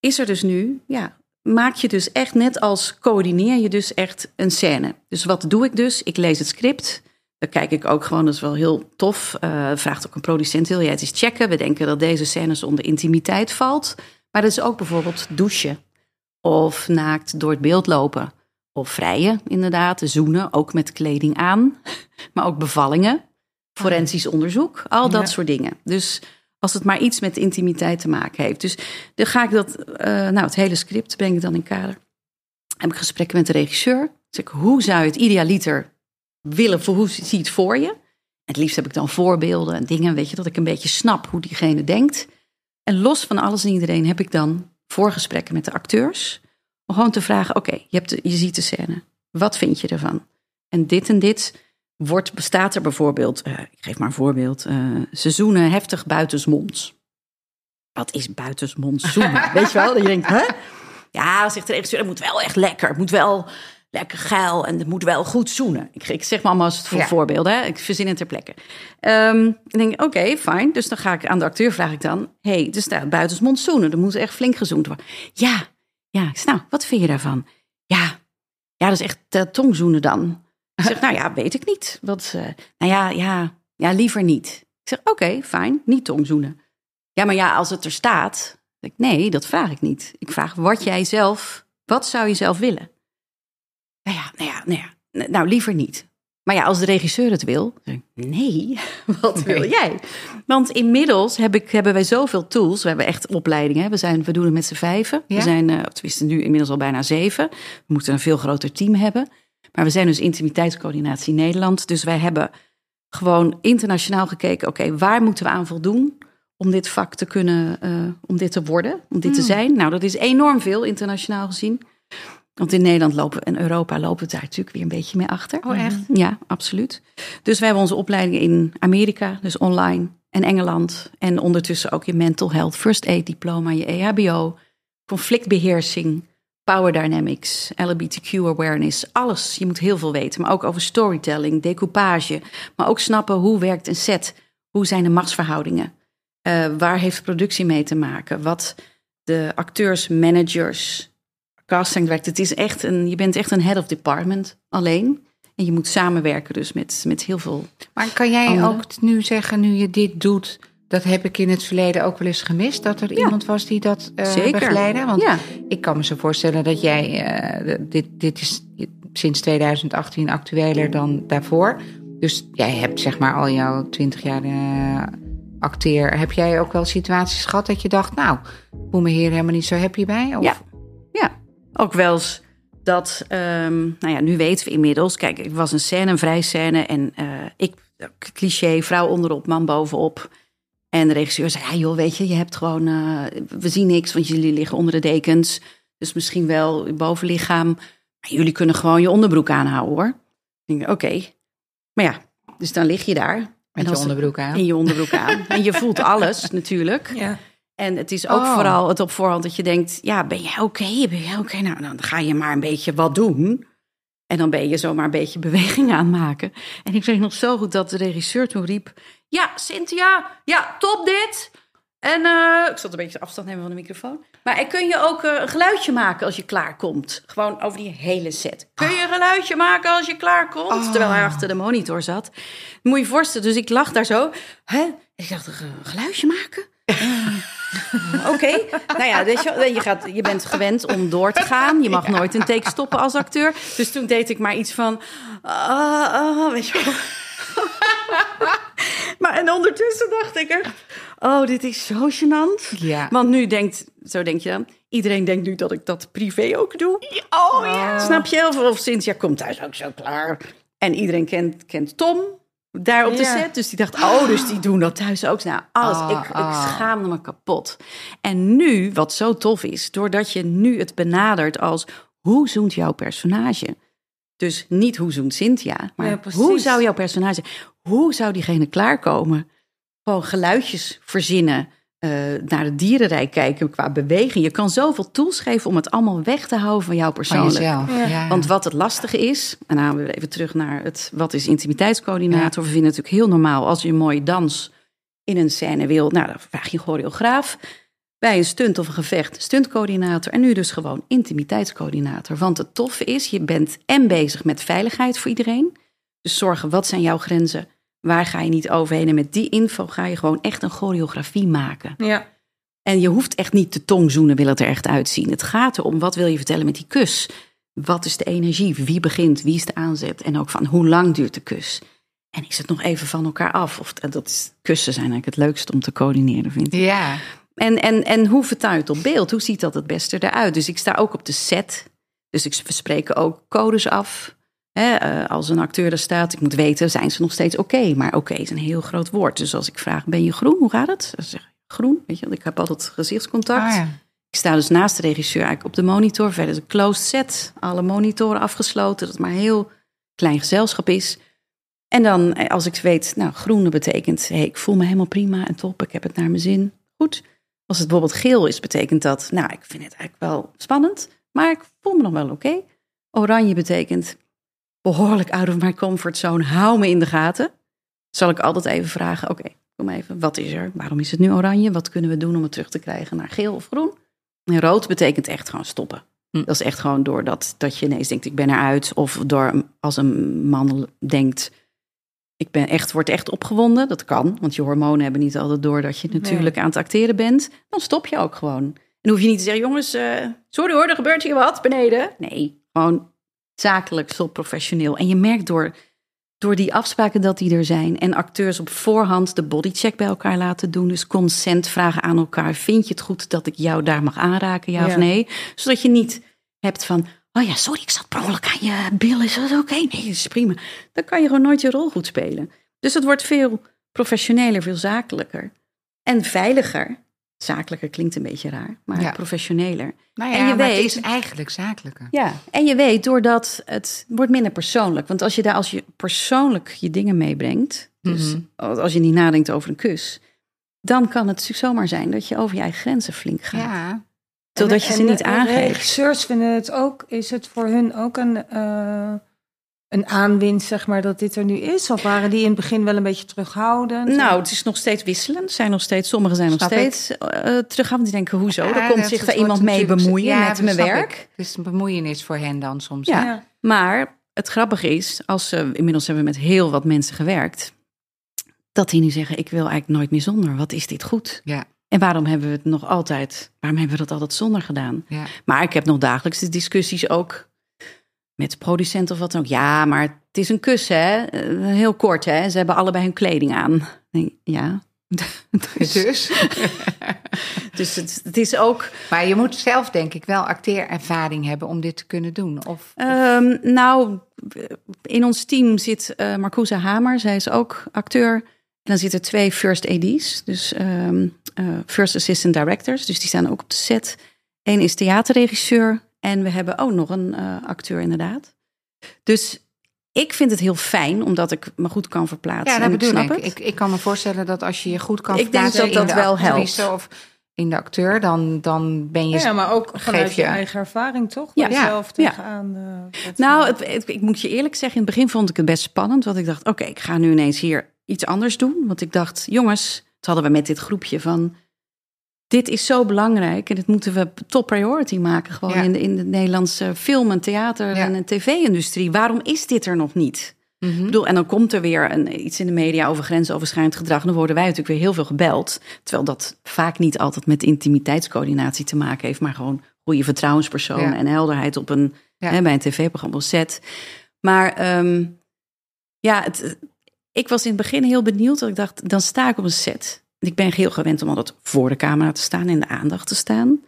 is er dus nu, ja, maak je dus echt net als coördineer je dus echt een scène. Dus wat doe ik dus? Ik lees het script. Dan kijk ik ook gewoon, dat is wel heel tof. eh, vraagt ook een producent, wil jij het eens checken? We denken dat deze scènes onder intimiteit valt. Maar dat is ook bijvoorbeeld douchen. Of naakt door het beeld lopen. Of vrijen, inderdaad. Zoenen, ook met kleding aan. Maar ook bevallingen. Forensisch onderzoek. Al dat Ja. soort dingen. Dus als het maar iets met intimiteit te maken heeft. Dus dan ga ik dat, eh, nou, het hele script breng ik dan in kader. Heb ik gesprekken met de regisseur. Zeg ik, hoe zou je het idealiter willen, voor hoe zie je het voor je? Het liefst heb ik dan voorbeelden en dingen, weet je, dat ik een beetje snap hoe diegene denkt. En los van alles en iedereen heb ik dan voorgesprekken met de acteurs. Om gewoon te vragen, oké, je hebt de- je ziet de scène. Wat vind je ervan? En dit en dit wordt, bestaat er bijvoorbeeld, eh, ik geef maar een voorbeeld, eh, seizoenen heftig buitensmonds. Wat is buitensmonds zoenen? Weet je wel? Dat je denkt, hè? Ja, zegt de regisseur, het moet wel echt lekker. Het moet wel lekker geil en het moet wel goed zoenen. Ik, ik zeg maar allemaal als het voor Ja. voorbeelden. Hè? Ik verzin het ter plekke. Ehm ik denk, oké, fijn. Dus dan ga ik aan de acteur vraag ik dan... hey, er staat buitensmond zoenen. Er moet echt flink gezoend worden. Ja, ja. Ik zeg, nou, wat vind je daarvan? Ja, ja, dat is echt uh, tongzoenen dan. Ik zeg, nou ja, weet ik niet. Wat, uh, nou ja, ja, ja, liever niet. Ik zeg, oké, fijn, niet tongzoenen. Ja, maar ja, als het er staat... Ik, nee, dat vraag ik niet. Ik vraag wat jij zelf... Wat zou je zelf willen? Nou ja, nou ja, nou ja, nou liever niet. Maar ja, als de regisseur het wil, nee, wat wil Nee. jij? Want inmiddels heb ik, hebben wij zoveel tools. We hebben echt opleidingen. We, zijn, we doen het met z'n vijven. Ja? We zijn, uh, tenminste nu inmiddels al bijna zeven. We moeten een veel groter team hebben. Maar we zijn dus intimiteitscoördinatie Nederland. Dus wij hebben gewoon internationaal gekeken. Oké, waar moeten we aan voldoen om dit vak te kunnen, uh, om dit te worden, om dit te zijn? Nou, dat is enorm veel internationaal gezien. Want in Nederland lopen en Europa lopen we daar natuurlijk weer een beetje mee achter. Oh, echt? Ja, absoluut. Dus wij hebben onze opleidingen in Amerika, dus online, en Engeland. En ondertussen ook je mental health, first aid diploma, je EHBO, conflictbeheersing, power dynamics, LGBTQ awareness, alles. Je moet heel veel weten, maar ook over storytelling, decoupage. Maar ook snappen hoe werkt een set, hoe zijn de machtsverhoudingen, uh, waar heeft productie mee te maken, wat de acteurs, managers, casting werkt. Het is echt een, je bent echt een head of department alleen. En je moet samenwerken dus met, met heel veel. Maar kan jij anderen. ook nu zeggen, nu je dit doet, dat heb ik in het verleden ook wel eens gemist, dat er Ja. iemand was die dat uh, Zeker. begeleidde? Want Ja. ik kan me zo voorstellen dat jij, uh, dit, dit is sinds 2018 actueler dan daarvoor. Dus jij hebt zeg maar al jouw 20 jaar uh, acteer. Heb jij ook wel situaties gehad dat je dacht, nou, voel me hier helemaal niet zo happy bij? Of? Ja. ja, ook wel eens dat, um, nou ja, nu weten we inmiddels. Kijk, het was een scène, een vrij scène. En uh, ik, cliché, vrouw onderop, man bovenop. En de regisseur zei, ja joh, weet je, je hebt gewoon, uh, we zien niks, want jullie liggen onder de dekens. Dus misschien wel je bovenlichaam. Maar jullie kunnen gewoon je onderbroek aanhouden hoor. Ik denk, oké. Okay. Maar ja, dus dan lig je daar. Met je onderbroek aan. In je onderbroek aan. en je voelt alles natuurlijk. Ja. En het is ook Oh. vooral het op voorhand dat je denkt: ja, ben jij oké? Ben jij oké? Nou, dan ga je maar een beetje wat doen. En dan ben je zomaar een beetje beweging aanmaken. En ik weet nog zo goed dat de regisseur toen riep: Ja, Cynthia, ja, top dit. En uh, ik zat een beetje afstand nemen van de microfoon. Maar kun je ook uh, een geluidje maken als je klaarkomt? Gewoon over die hele set. Kun je een geluidje maken als je klaarkomt? Oh. Terwijl hij achter de monitor zat. Moet je je voorstellen, dus ik lag daar zo. Hè? Ik dacht, een geluidje maken? Oké, okay. nou ja, je, je, gaat, je bent gewend om door te gaan. Je mag ja. nooit een take stoppen als acteur. Dus toen deed ik maar iets van... Uh, uh, weet je maar en ondertussen dacht ik er... Oh, dit is zo gênant. Ja. Want nu denkt, zo denk je dan... Iedereen denkt nu dat ik dat privé ook doe. Oh ja. Snap je? Of, of Cynthia komt thuis ook zo klaar. En iedereen kent, kent Tom. Daar op de set. Dus die dacht, oh, dus die doen dat thuis ook. Nou, alles. Ah, ik, ik ah. schaamde me kapot. En nu, wat zo tof is, doordat je nu het benadert als... hoe zoent jouw personage? Dus niet hoe zoent Cynthia, maar Ja, hoe zou jouw personage... hoe zou diegene klaarkomen? Gewoon geluidjes verzinnen, eh, naar het dierenrijk kijken qua beweging. Je kan zoveel tools geven om het allemaal weg te houden van jou Van persoonlijk. jezelf. Ja. Ja. Want wat het lastige is, en dan gaan we even terug naar het wat is intimiteitscoördinator. We vinden het natuurlijk heel normaal als je een mooie dans in een scène wil. Nou, dan vraag je een choreograaf. Bij een stunt of een gevecht, stuntcoördinator. En nu dus gewoon intimiteitscoördinator. Want het toffe is, je bent en bezig met veiligheid voor iedereen. Dus zorgen, wat zijn jouw grenzen? Waar ga je niet overheen? En met die info ga je gewoon echt een choreografie maken. Ja. En je hoeft echt niet te tongzoenen, wil het er echt uitzien. Het gaat erom, wat wil je vertellen met die kus? Wat is de energie? Wie begint? Wie is de aanzet? En ook van, hoe lang duurt de kus? En is het nog even van elkaar af? Of, en dat is, kussen zijn eigenlijk het leukste om te coördineren, vind ik. ja. En, en, en hoe het op beeld? Hoe ziet dat het beste eruit? Dus ik sta ook op de set. Dus ik, we spreken ook codes af. Hè, eh, als een acteur er staat, ik moet weten, zijn ze nog steeds oké? Maar oké is een heel groot woord. Dus als ik vraag, ben je groen? Hoe gaat het? Dan zeg ik, groen, weet je, want ik heb altijd gezichtscontact. Ah, ja. Ik sta dus naast de regisseur eigenlijk op de monitor. Verder een closed set. Alle monitoren afgesloten. Dat het maar een heel klein gezelschap is. En dan, eh, als ik weet, nou, groene betekent... Hey, ik voel me helemaal prima en top. Ik heb het naar mijn zin. Goed. Als het bijvoorbeeld geel is, betekent dat... Nou, ik vind het eigenlijk wel spannend. Maar ik voel me nog wel oké. Oranje betekent behoorlijk out of my comfort zone. Hou me in de gaten. Zal ik altijd even vragen, oké, kom even. Wat is er? Waarom is het nu oranje? Wat kunnen we doen om het terug te krijgen naar geel of groen? En rood betekent echt gewoon stoppen. Hm. Dat is echt gewoon doordat dat je ineens denkt, ik ben eruit. Of door als een man denkt, ik ben echt, word echt opgewonden. Dat kan, want je hormonen hebben niet altijd door dat je natuurlijk aan het acteren bent. Dan stop je ook gewoon. En hoef je niet te zeggen, jongens, eh, sorry hoor, er gebeurt hier wat beneden. Nee, gewoon zakelijk, stop professioneel. En je merkt door, door die afspraken dat die er zijn en acteurs op voorhand de bodycheck bij elkaar laten doen. Dus consent vragen aan elkaar. Vind je het goed dat ik jou daar mag aanraken, ja, of nee? Zodat je niet hebt van, oh ja, sorry, ik zat per ongeluk aan je bil. Is dat oké? Nee, dat is prima. Dan kan je gewoon nooit je rol goed spelen. Dus het wordt veel professioneler, veel zakelijker. En veiliger. Zakelijker klinkt een beetje raar, maar Ja. professioneler. Nou En ja, je maar weet- het is eigenlijk zakelijker. Ja, en je weet doordat het wordt minder persoonlijk. Want als je daar als je persoonlijk je dingen meebrengt, dus Mhm. als je niet nadenkt over een kus, dan kan het zomaar zijn dat je over je eigen grenzen flink gaat. Ja. Totdat je En- ze en niet aangeeft. regisseurs vinden het ook, is het voor hun ook een, eh, een aanwinst, zeg maar, dat dit er nu is? Of waren die in het begin wel een beetje terughoudend? Nou, het is nog steeds wisselend. Zijn nog steeds, sommigen zijn nog Snap steeds eh terughoudend. Die denken, hoezo? Ja, er komt zich daar iemand mee bemoeien ja, met mijn werk. ik. Is een bemoeienis voor hen dan soms. Ja. Ja. Maar het grappige is, als ze, inmiddels hebben we met heel wat mensen gewerkt, dat die nu zeggen, ik wil eigenlijk nooit meer zonder. Wat is dit goed? Ja. En waarom hebben we het nog altijd, waarom hebben we dat altijd zonder gedaan? Ja. Maar ik heb nog dagelijks de discussies ook met producenten of wat dan ook. Ja, maar het is een kus, hè? Eh, Heel kort, hè? Ze hebben allebei hun kleding aan. Ja. Dus, Dus. dus het, het is ook. Maar je moet zelf denk ik wel acteerervaring hebben om dit te kunnen doen. Of, Ehm, nou, in ons team zit Marcousa Hamer. Zij is ook acteur. En dan zitten twee first AD's, dus ehm, eh, first assistant directors. Dus die staan ook op de set. Eén is theaterregisseur. En we hebben ook nog een eh, acteur inderdaad. Dus ik vind het heel fijn, omdat ik me goed kan verplaatsen. ja, dat en ik bedoel snap ik. het. ik. Ik kan me voorstellen dat als je je goed kan Ik denk verplaatsen dat in dat de wel actrice helpt. Of in de acteur, dan, dan ben je... Ja, maar ook vanuit je- je eigen ervaring, toch? Ja. Ja, zelf Ja. tegenaan. eh, Nou, het, het- ik moet je eerlijk zeggen, in het begin vond ik het best spannend. Want ik dacht, oké, ik ga nu ineens hier iets anders doen. Want ik dacht, jongens, het hadden we met dit groepje van... Dit is zo belangrijk en dit moeten we top priority maken. Gewoon Ja. in, de, in de Nederlandse film en theater Ja. en tv-industrie. Waarom is dit er nog niet? Mhm. Ik bedoel, en dan komt er weer een, iets in de media over grensoverschrijdend gedrag. En dan worden wij natuurlijk weer heel veel gebeld. Terwijl dat vaak niet altijd met intimiteitscoördinatie te maken heeft. Maar gewoon goede vertrouwenspersoon Ja. en helderheid op een, hè, bij een tv-programma set. Maar ehm, ja, het, ik was in het begin heel benieuwd. Dat ik dacht, dan sta ik op een set. Ik ben heel gewend om altijd voor de camera te staan en de aandacht te staan.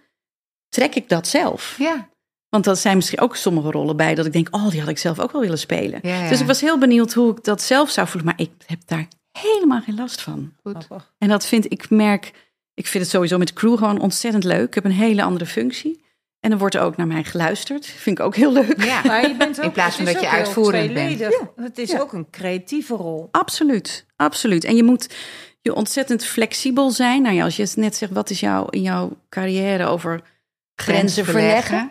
Trek ik dat zelf? Ja, Want dat zijn misschien ook sommige rollen bij dat ik denk, oh, die had ik zelf ook wel willen spelen. Ja, ja. Dus ik was heel benieuwd hoe ik dat zelf zou voelen, maar ik heb daar helemaal geen last van. Goed. En dat vind ik merk, ik vind het sowieso met de crew gewoon ontzettend leuk. Ik heb een hele andere functie. En er wordt ook naar mij geluisterd. Vind ik ook heel leuk. Ja. Maar je bent ook, In plaats van dat je uitvoerend bent. tweeledig. Het is Ja. ook een creatieve rol. Absoluut, absoluut. En je moet je ontzettend flexibel zijn. Nou ja, als je net zegt, wat is jouw, in jouw carrière over grenzen verleggen?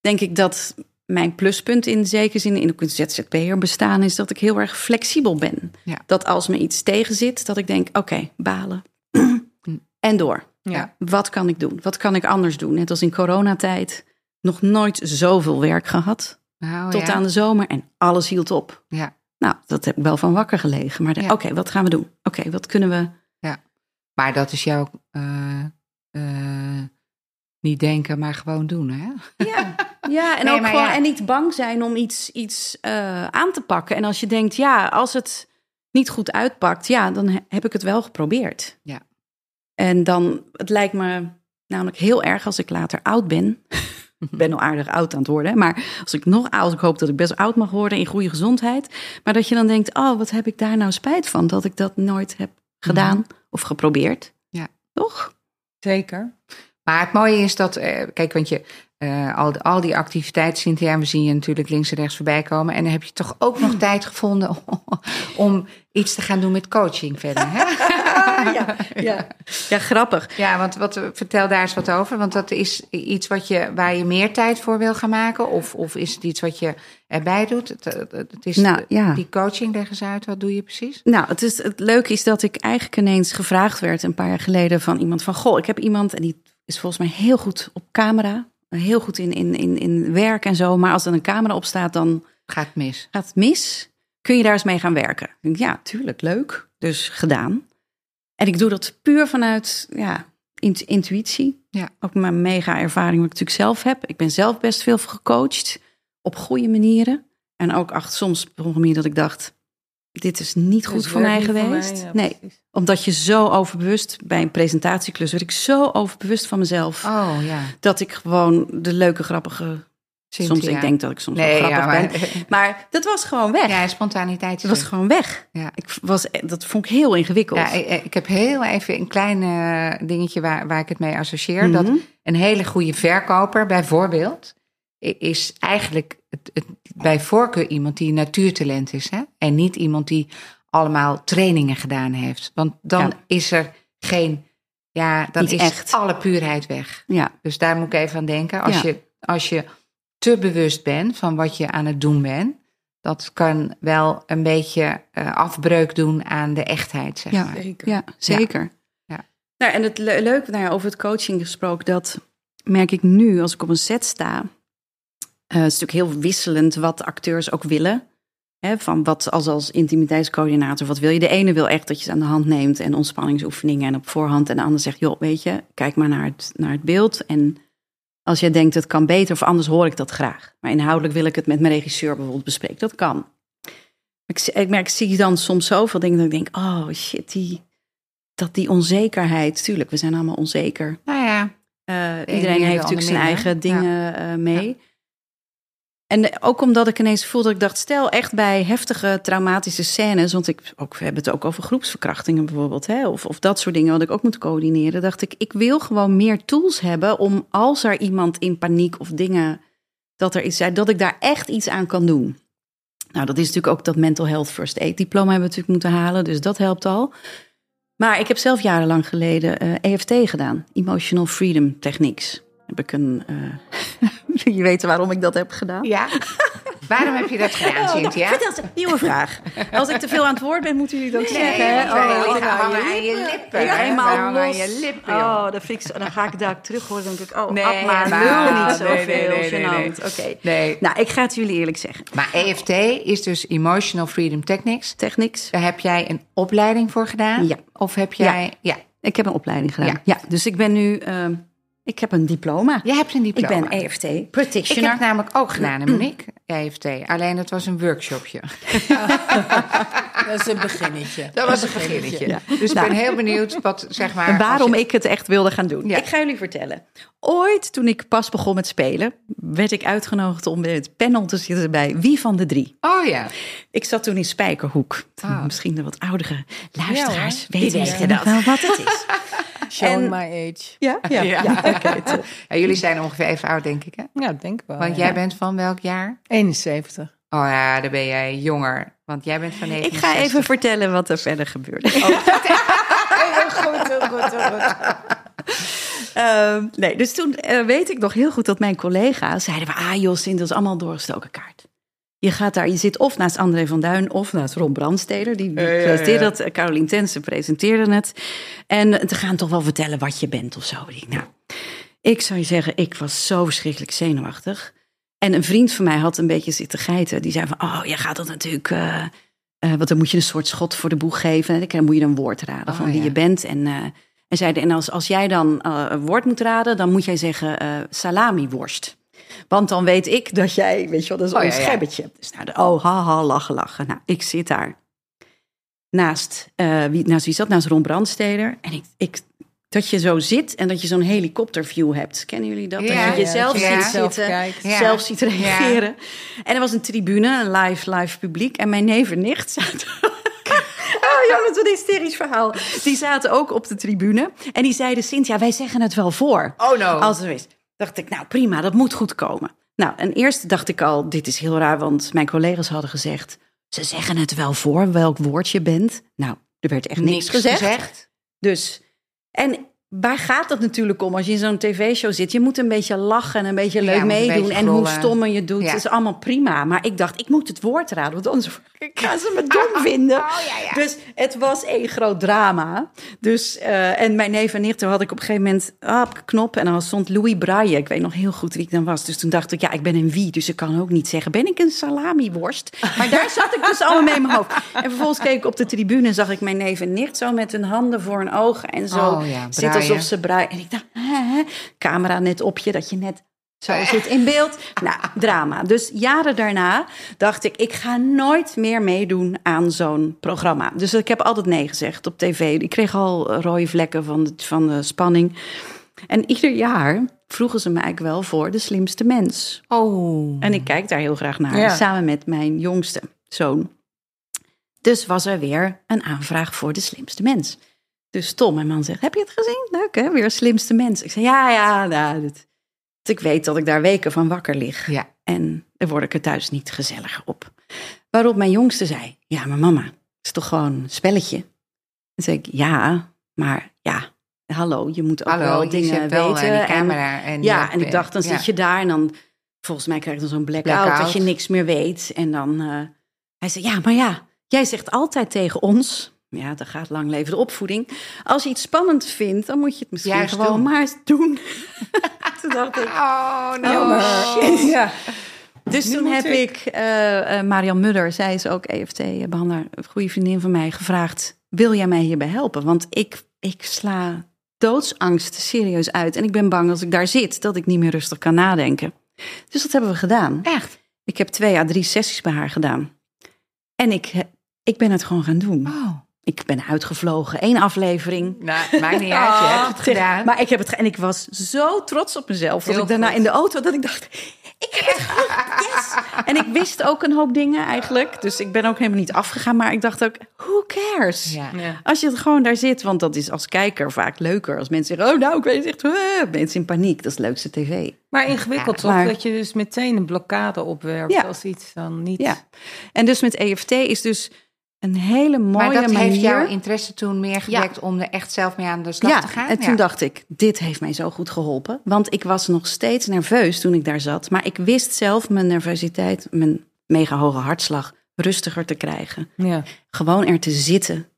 Denk ik dat mijn pluspunt in zekere zin in een ZZP'er bestaan is dat ik heel erg flexibel ben. Ja. Dat als me iets tegenzit, dat ik denk, oké, balen. en door. Ja. Wat kan ik doen? Wat kan ik anders doen? Net als in coronatijd. Nog nooit zoveel werk gehad. Nou, tot ja. aan de zomer en alles hield op. Ja. Nou, dat heb ik wel van wakker gelegen. Maar Ja. oké, wat gaan we doen? Oké, wat kunnen we... Maar dat is jouw eh, eh, niet denken, maar gewoon doen, hè? Ja, ja en Nee, ook gewoon ja. en niet bang zijn om iets, iets eh, aan te pakken. En als je denkt, ja, als het niet goed uitpakt, ja, dan he- heb ik het wel geprobeerd. Ja. En dan, het lijkt me namelijk heel erg als ik later oud ben. Ik ben al aardig oud aan het worden. Maar als ik nog oud, ik hoop dat ik best oud mag worden in goede gezondheid. Maar dat je dan denkt, oh, wat heb ik daar nou spijt van? Dat ik dat nooit heb gedaan of geprobeerd. Ja. Toch? Zeker. Maar het mooie is dat, eh, kijk, want je, eh, al, al die activiteiten, Cynthia, we zien je natuurlijk links en rechts voorbij komen. En dan heb je toch ook nog tijd gevonden om iets te gaan doen met coaching verder. Hè? ja, ja. ja, grappig. Ja, want wat, vertel daar eens wat over. Want dat is iets wat je, waar je meer tijd voor wil gaan maken? Of, of is het iets wat je erbij doet? Het, het, is Nou, ja. Die coaching, leg eens uit. Wat doe je precies? Nou, het, is, het leuke is dat ik eigenlijk ineens gevraagd werd een paar jaar geleden van iemand van... Goh, ik heb iemand en die is volgens mij heel goed op camera. Heel goed in, in, in, in werk en zo. Maar als er een camera op staat, dan Gaat mis. gaat het mis. Kun je daar eens mee gaan werken? Ja, tuurlijk, leuk. Dus gedaan. En ik doe dat puur vanuit ja, int- intuïtie. Ja. Ook mijn mega ervaring wat ik natuurlijk zelf heb. Ik ben zelf best veel gecoacht op goede manieren. En ook soms op een manier dat ik dacht... dit is niet goed voor mij voor geweest. mij, ja, nee, precies. omdat je zo overbewust... bij een presentatieklus werd ik zo overbewust van mezelf... Oh ja. dat ik gewoon de leuke, grappige... Cynthia. Soms ik denk dat ik soms Nee, wel ja, grappig maar, ben. Maar dat was gewoon weg. Ja, spontaniteit. is Het was gewoon weg. Ja. Ik was, dat vond ik heel ingewikkeld. Ja, ik, ik heb heel even een klein eh, dingetje waar, waar ik het mee associeer. Dat Mhm. een hele goede verkoper, bijvoorbeeld, is eigenlijk het, het, bij voorkeur iemand die natuurtalent is. Hè? En niet iemand die allemaal trainingen gedaan heeft. Want dan Ja. is er geen, ja, dan Niet is echt. alle puurheid weg. Ja, Dus daar moet ik even aan denken. Als, je, als je te bewust bent van wat je aan het doen bent, dat kan wel een beetje eh, afbreuk doen aan de echtheid, zeg Ja. maar. Zeker. ja zeker. Ja. Nou, en het le- leuke nou ja, over het coaching gesproken, dat merk ik nu als ik op een set sta. Eh, het is natuurlijk heel wisselend wat acteurs ook willen. Hè, van wat als, als intimiteitscoördinator, wat wil je? De ene wil echt dat je ze aan de hand neemt en ontspanningsoefeningen en op voorhand. En de ander zegt, joh, weet je, kijk maar naar het, naar het beeld. En als jij denkt het kan beter of anders, hoor ik dat graag. Maar inhoudelijk wil ik het met mijn regisseur bijvoorbeeld bespreken. Dat kan. Ik, ik merk, zie dan soms zoveel dingen dat ik denk, oh shit, die, dat die onzekerheid. Tuurlijk, we zijn allemaal onzeker. Nou ja, Eh, iedereen de heeft natuurlijk zijn eigen dingen eh, mee. En ook omdat ik ineens voelde, ik dacht, stel echt bij heftige traumatische scènes, want ik, we hebben het ook over groepsverkrachtingen bijvoorbeeld, hè, of, of dat soort dingen wat ik ook moet coördineren, dacht ik, ik wil gewoon meer tools hebben om als er iemand in paniek of dingen, dat er iets zijn, dat ik daar echt iets aan kan doen. Nou, dat is natuurlijk ook dat mental health first aid diploma hebben we natuurlijk moeten halen, dus dat helpt al. Maar ik heb zelf jarenlang geleden eh, EFT gedaan, Emotional Freedom Techniques. Heb ik een. eh, je weet waarom ik dat heb gedaan? ja. Waarom heb je dat gedaan, Cynthia? Vertel eens, nieuwe vraag. Als ik te veel aan het woord ben, moeten jullie dat Nee, zeggen. wij Oh, hou hangen je aan je lippen. Helemaal hangen los. aan je lippen. Oh, dat vind ik zo- dan ga ik daar terug horen. Dan denk ik, oh, Nee, nee, maar niet nee, zoveel. nee, nee, nee, nee. Oké. Nee. Nou, ik ga het jullie eerlijk zeggen. Maar EFT is dus Emotional Freedom Techniques. Technics. Daar heb jij een opleiding voor gedaan? Ja. Of heb jij... Ja. Ik heb een opleiding gedaan. Ja. Ja, dus ik ben nu... ehm, ik heb een diploma. Jij hebt een ik diploma. ben EFT Ik practitioner. heb namelijk ook gedaan in Monique, EFT. Alleen dat was een workshopje. Dat is een beginnetje. Dat was een beginnetje. Ja. Dus ik Nou. ben heel benieuwd wat, zeg maar... En waarom je- ik het echt wilde gaan doen. Ja. Ik ga jullie vertellen. Ooit, toen ik pas begon met spelen, werd ik uitgenodigd om in het panel te zitten bij Wie van de Drie. Oh ja. Ik zat toen in Spijkerhoek. Ah. Misschien de wat oudere luisteraars Ja, weten wel wat het is. En- my age. Ja, ja, Ja. ja. jullie zijn ongeveer even oud, denk ik, hè? Ja, denk ik wel. Want ja. jij bent van welk jaar? 71. Oh ja, dan ben jij jonger. Want jij bent van Ik 69. ga even vertellen wat er verder gebeurde. Heel goed, heel goed, heel goed. Ehm, nee, dus toen eh, weet ik nog heel goed dat mijn collega's zeiden: van, Ah, joh, Sint, dat is allemaal doorgestoken kaart. Je gaat daar, je zit of naast André van Duin of naast Ron Brandsteder. Die ja. presenteerde dat. Carolien Tensen presenteerde het. En te gaan toch wel vertellen wat je bent of zo. Nou, ik zou je zeggen, ik was zo verschrikkelijk zenuwachtig. En een vriend van mij had een beetje zitten geiten. Die zei van, oh, je gaat dat natuurlijk... eh, want dan moet je een soort schot voor de boeg geven. En dan moet je een woord raden Oh, van wie ja. je bent. En, eh, en zeiden, en als, als jij dan een woord moet raden, dan moet jij zeggen eh salami-worst. Want dan weet ik dat jij, weet je wel, dat is Oh, een ja, ja. schebbetje. Dus nou, de, oh, haha, lachen, lachen. Nou, ik zit daar naast, eh, wie, naast wie zat? Naast Ron Brandsteder. En ik, ik, dat je zo zit en dat je zo'n helikopterview hebt. Kennen jullie dat? Ja, dat je jezelf ja. ziet Zelf zitten. Ja. zelf ziet reageren. En er was een tribune, een live, live publiek. En mijn neef en nicht zaten... Oh ja, wat een hysterisch verhaal. Die zaten ook op de tribune. En die zeiden, Cynthia, wij zeggen het wel voor. Oh no. Als er is. Dacht ik, nou prima, dat moet goed komen. Nou, en eerst dacht ik al, dit is heel raar, want mijn collega's hadden gezegd, ze zeggen het wel voor welk woord je bent. Nou, er werd echt niks, gezegd. Dus, en waar gaat het natuurlijk om als je in zo'n tv-show zit? Je moet een beetje lachen en een beetje leuk een meedoen. beetje En hoe stommer je doet, Ja. is allemaal prima. Maar ik dacht, ik moet het woord raden, want anders gaan ze me dom vinden. Oh, ja. Dus het was één groot drama. Dus, eh, en mijn neef en nichten had ik op een gegeven moment ah, op een knop. En dan stond Louis Braille. Ik weet nog heel goed wie ik dan was. Dus toen dacht ik, ja, ik ben een wie. Dus ik kan ook niet zeggen, ben ik een salamiworst? Maar daar zat ik dus allemaal mee in mijn hoofd. En vervolgens keek ik op de tribune en zag ik mijn neef en nicht zo met hun handen voor hun ogen. En zo Oh ja, zit braaien. Alsof ze braaien. En ik dacht, hè, hè, camera net op je, dat je net zo zit in beeld. Nou, drama. Dus jaren daarna dacht ik, ik ga nooit meer meedoen aan zo'n programma. Dus ik heb altijd nee gezegd op tv. Ik kreeg al rode vlekken van de, van de spanning. En ieder jaar vroegen ze me eigenlijk wel voor de slimste mens. Oh. En ik kijk daar heel graag naar, Ja. samen met mijn jongste zoon. Dus was er weer een aanvraag voor de slimste mens. Dus Tom, mijn man, zegt, heb je het gezien? Leuk hè, weer slimste mens. Ik zei, ja, ja, nou, dat, ik weet dat ik daar weken van wakker lig. Ja. En daar word ik er thuis niet gezelliger op. Waarop mijn jongste zei, ja, maar mama, het is toch gewoon een spelletje? Dan zei ik, ja, maar ja, hallo, je moet ook Hallo, wel dingen wel weten. aan die en- camera. En ja, en ik dacht, dan ja. zit je daar en dan... Volgens mij krijg je dan zo'n blackout, Blackout. dat je niks meer weet. En dan... eh, hij zei, ja, maar ja, jij zegt altijd tegen ons... Ja, dat gaat lang leven de opvoeding. Als je iets spannend vindt, dan moet je het misschien gewoon doen. maar doen. Toen dacht ik... Oh, no. Jammer. Ja. Dus Nu toen heb ik. ik eh eh, Marian Mudder, zij is ook EFT-behandelaar, een goede vriendin van mij, gevraagd: Wil jij mij hierbij helpen? Want ik, ik sla doodsangst serieus uit. En ik ben bang als ik daar zit dat ik niet meer rustig kan nadenken. Dus dat hebben we gedaan. Echt? Ik heb twee à drie sessies bij haar gedaan. En ik, ik ben het gewoon gaan doen. Oh. Ik ben uitgevlogen, één aflevering. Nou, maakt niet uit. Je hebt het gedaan. Maar ik heb het en ik was zo trots op mezelf dat ik daarna goed. in de auto dat ik dacht, ik heb het yes. En ik wist ook een hoop dingen eigenlijk, dus ik ben ook helemaal niet afgegaan, maar ik dacht ook, who cares? Ja. Ja. Als je het gewoon daar zit, want dat is als kijker vaak leuker als mensen zeggen, oh nou, ik weet het echt, mensen in paniek, dat is het leukste tv. Maar ingewikkeld Ja, toch? maar- Dat je dus meteen een blokkade opwerpt Ja. als iets dan niet... Ja. En dus met EFT is dus een hele mooie Maar dat manier. heeft jouw interesse toen meer gewekt om er echt zelf mee aan de slag ja, te gaan? en toen dacht ik, dit heeft mij zo goed geholpen. Want ik was nog steeds nerveus toen ik daar zat. Maar ik wist zelf mijn nervositeit, mijn mega hoge hartslag, rustiger te krijgen. Ja. Gewoon er te zitten.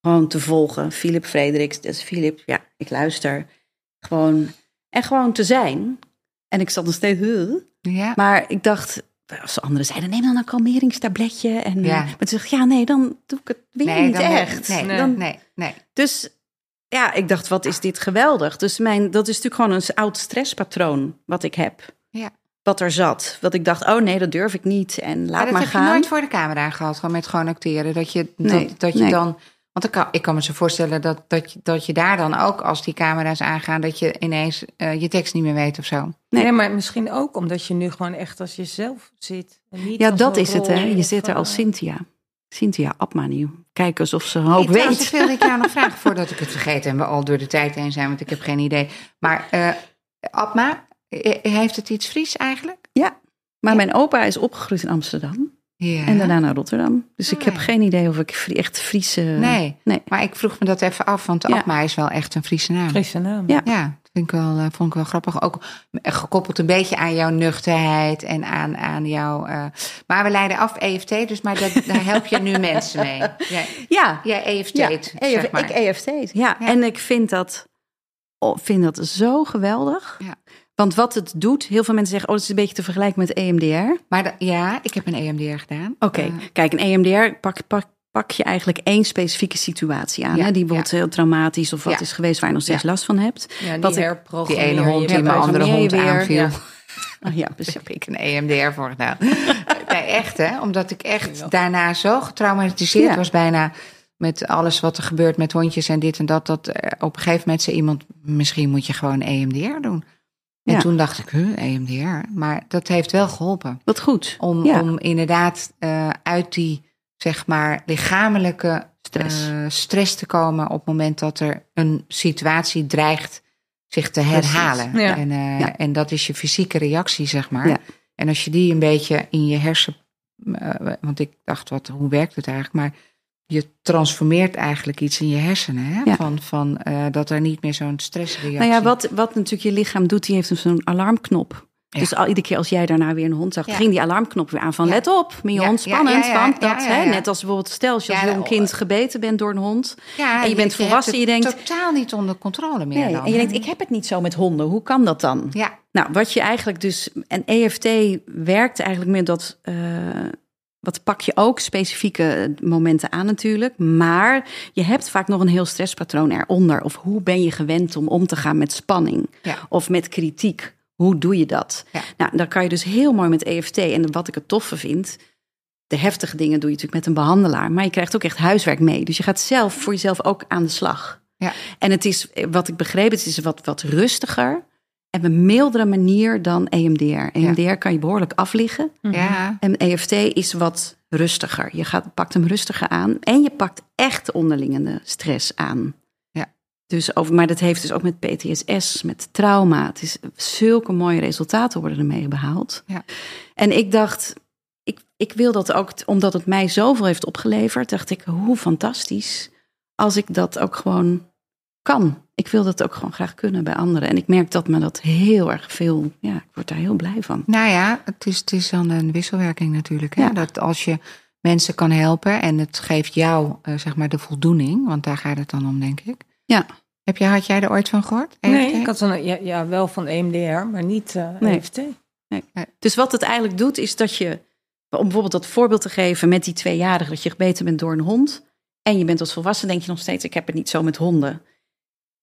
Gewoon te volgen. Philip Frederiks, dus Philip, ja, ik luister. Gewoon, en gewoon te zijn. En ik zat nog steeds, huh? Ja. maar ik dacht, als anderen zeiden, neem dan een kalmeringstabletje. En, Ja. eh, maar toen ik, ja, nee, dan doe ik het weer niet echt. Nee, Nee. Dan, nee, nee. dus ja, ik dacht, wat is dit geweldig. Dus mijn, dat is natuurlijk gewoon een oud stresspatroon wat ik heb. Ja. wat er zat. Wat ik dacht, oh nee, dat durf ik niet. En laat Maar dat maar heb gaan. je nooit voor de camera gehad, gewoon met gewoon acteren. Dat je, Nee, dat, dat je dan... Want ik kan, ik kan me zo voorstellen dat, dat, je, dat je daar dan ook, als die camera's aangaan... dat je ineens eh, je tekst niet meer weet of zo. Nee. Nee. maar misschien ook omdat je nu gewoon echt als jezelf zit. En niet Ja, dat is het, hè. Je zit er als eh, Cynthia. Cynthia Abma nu. Kijk alsof ze een hoop Ik, trouwens, weet. dat wilde ik jou nog vragen voordat ik het vergeet... en we al door de tijd heen zijn, want ik heb geen idee. Maar eh Abma, heeft het iets Fries eigenlijk? Ja, maar mijn opa is opgegroeid in Amsterdam. Ja. En daarna naar Rotterdam. Dus ik heb geen idee of ik echt Friese... Nee. Nee. Maar ik vroeg me dat even af, want Ja. Abma is wel echt een Friese naam. Friese naam. Ja. Ja, vind ik wel, eh, vond ik wel grappig. Ook gekoppeld een beetje aan jouw nuchterheid en aan, aan jouw... eh, maar we leiden af EFT, dus maar dat, daar help je nu mensen mee. Jij, Ja, jij EFT, ja zeg EF, maar. ik EFT. Ja. Ja. en ik vind dat, oh, vind dat zo geweldig. Ja. Want wat het doet, heel veel mensen zeggen... oh, het is een beetje te vergelijken met EMDR. Maar da- ja, ik heb een EMDR gedaan. Oké, Eh, kijk, een EMDR pak, pak, pak je eigenlijk één specifieke situatie aan. Ja, hè, die bijvoorbeeld heel traumatisch of wat Ja. is geweest... waar je nog steeds Ja. last van hebt. Ja, die Wat ik- die ene hond die mijn andere hond weer. aanviel. Ja. Oh, ja, Daar precies. heb ik een EMDR voor gedaan. nee, echt hè. Omdat ik echt daarna zo getraumatiseerd Ja. was bijna... met alles wat er gebeurt met hondjes en dit en dat. Dat eh, op een gegeven moment zei iemand... misschien moet je gewoon EMDR doen. En Ja. toen dacht ik, huh, EMDR? Maar dat heeft wel geholpen. Wat goed. Om, Ja. om inderdaad eh, uit die, zeg maar, lichamelijke Stress. eh, stress te komen... op het moment dat er een situatie dreigt zich te herhalen. Ja. En, eh, en dat is je fysieke reactie, zeg maar. En als je die een beetje in je hersen... want ik dacht, wat, hoe werkt het eigenlijk? Maar je transformeert eigenlijk iets in je hersenen. Hè? Ja. Van, van eh, dat er niet meer zo'n stressreactie... Nou ja, wat, wat natuurlijk je lichaam doet, die heeft dus zo'n alarmknop. Ja. Dus al, iedere keer als jij daarna weer een hond zag, Ja. ging die alarmknop weer aan van let op, mijn Ja, hond spannend. want dat, hè, net als bijvoorbeeld stel als je als jong kind gebeten bent door een hond. ja, en je bent hebt volwassen, het je denkt- totaal niet onder controle meer Nee, dan. en je denkt, ik heb het niet zo met honden, hoe kan dat dan? Ja, Nou, wat je eigenlijk dus. En EFT werkt eigenlijk meer dat. eh, wat pak je ook specifieke momenten aan natuurlijk. Maar je hebt vaak nog een heel stresspatroon eronder. Of hoe ben je gewend om om te gaan met spanning? Ja. Of met kritiek? Hoe doe je dat? Ja. Nou, dan kan je dus heel mooi met EFT. En wat ik het toffe vind. De heftige dingen doe je natuurlijk met een behandelaar. Maar je krijgt ook echt huiswerk mee. Dus je gaat zelf voor jezelf ook aan de slag. ja. En het is, wat ik begreep, het is wat, wat rustiger. Op een mildere manier dan E EMDR. EMDR kan je behoorlijk afliggen. ja. En EFT is wat rustiger. Je gaat, pakt hem rustiger aan. En je pakt echt de onderliggende stress aan. Ja. Dus over, maar dat heeft dus ook met PTSS, met trauma. Het is zulke mooie resultaten worden ermee behaald. Ja. En ik dacht, ik, ik wil dat ook, omdat het mij zoveel heeft opgeleverd, dacht ik, hoe fantastisch als ik dat ook gewoon kan. Ik wil dat ook gewoon graag kunnen bij anderen. En ik merk dat me dat heel erg veel, ja, ik word daar heel blij van. Nou ja, het is, het is dan een wisselwerking natuurlijk. Hè? Ja. Dat als je mensen kan helpen en het geeft jou eh, zeg maar de voldoening, want daar gaat het dan om, denk ik. Ja. Heb je, had jij er ooit van gehoord? Nee, ik had een, ja, ja, wel van EMDR, maar niet eh Nee. EFT. Dus wat het eigenlijk doet, is dat je, om bijvoorbeeld dat voorbeeld te geven met die tweejarigen, dat je gebeten bent door een hond. En je bent als volwassen, denk je nog steeds, ik heb het niet zo met honden.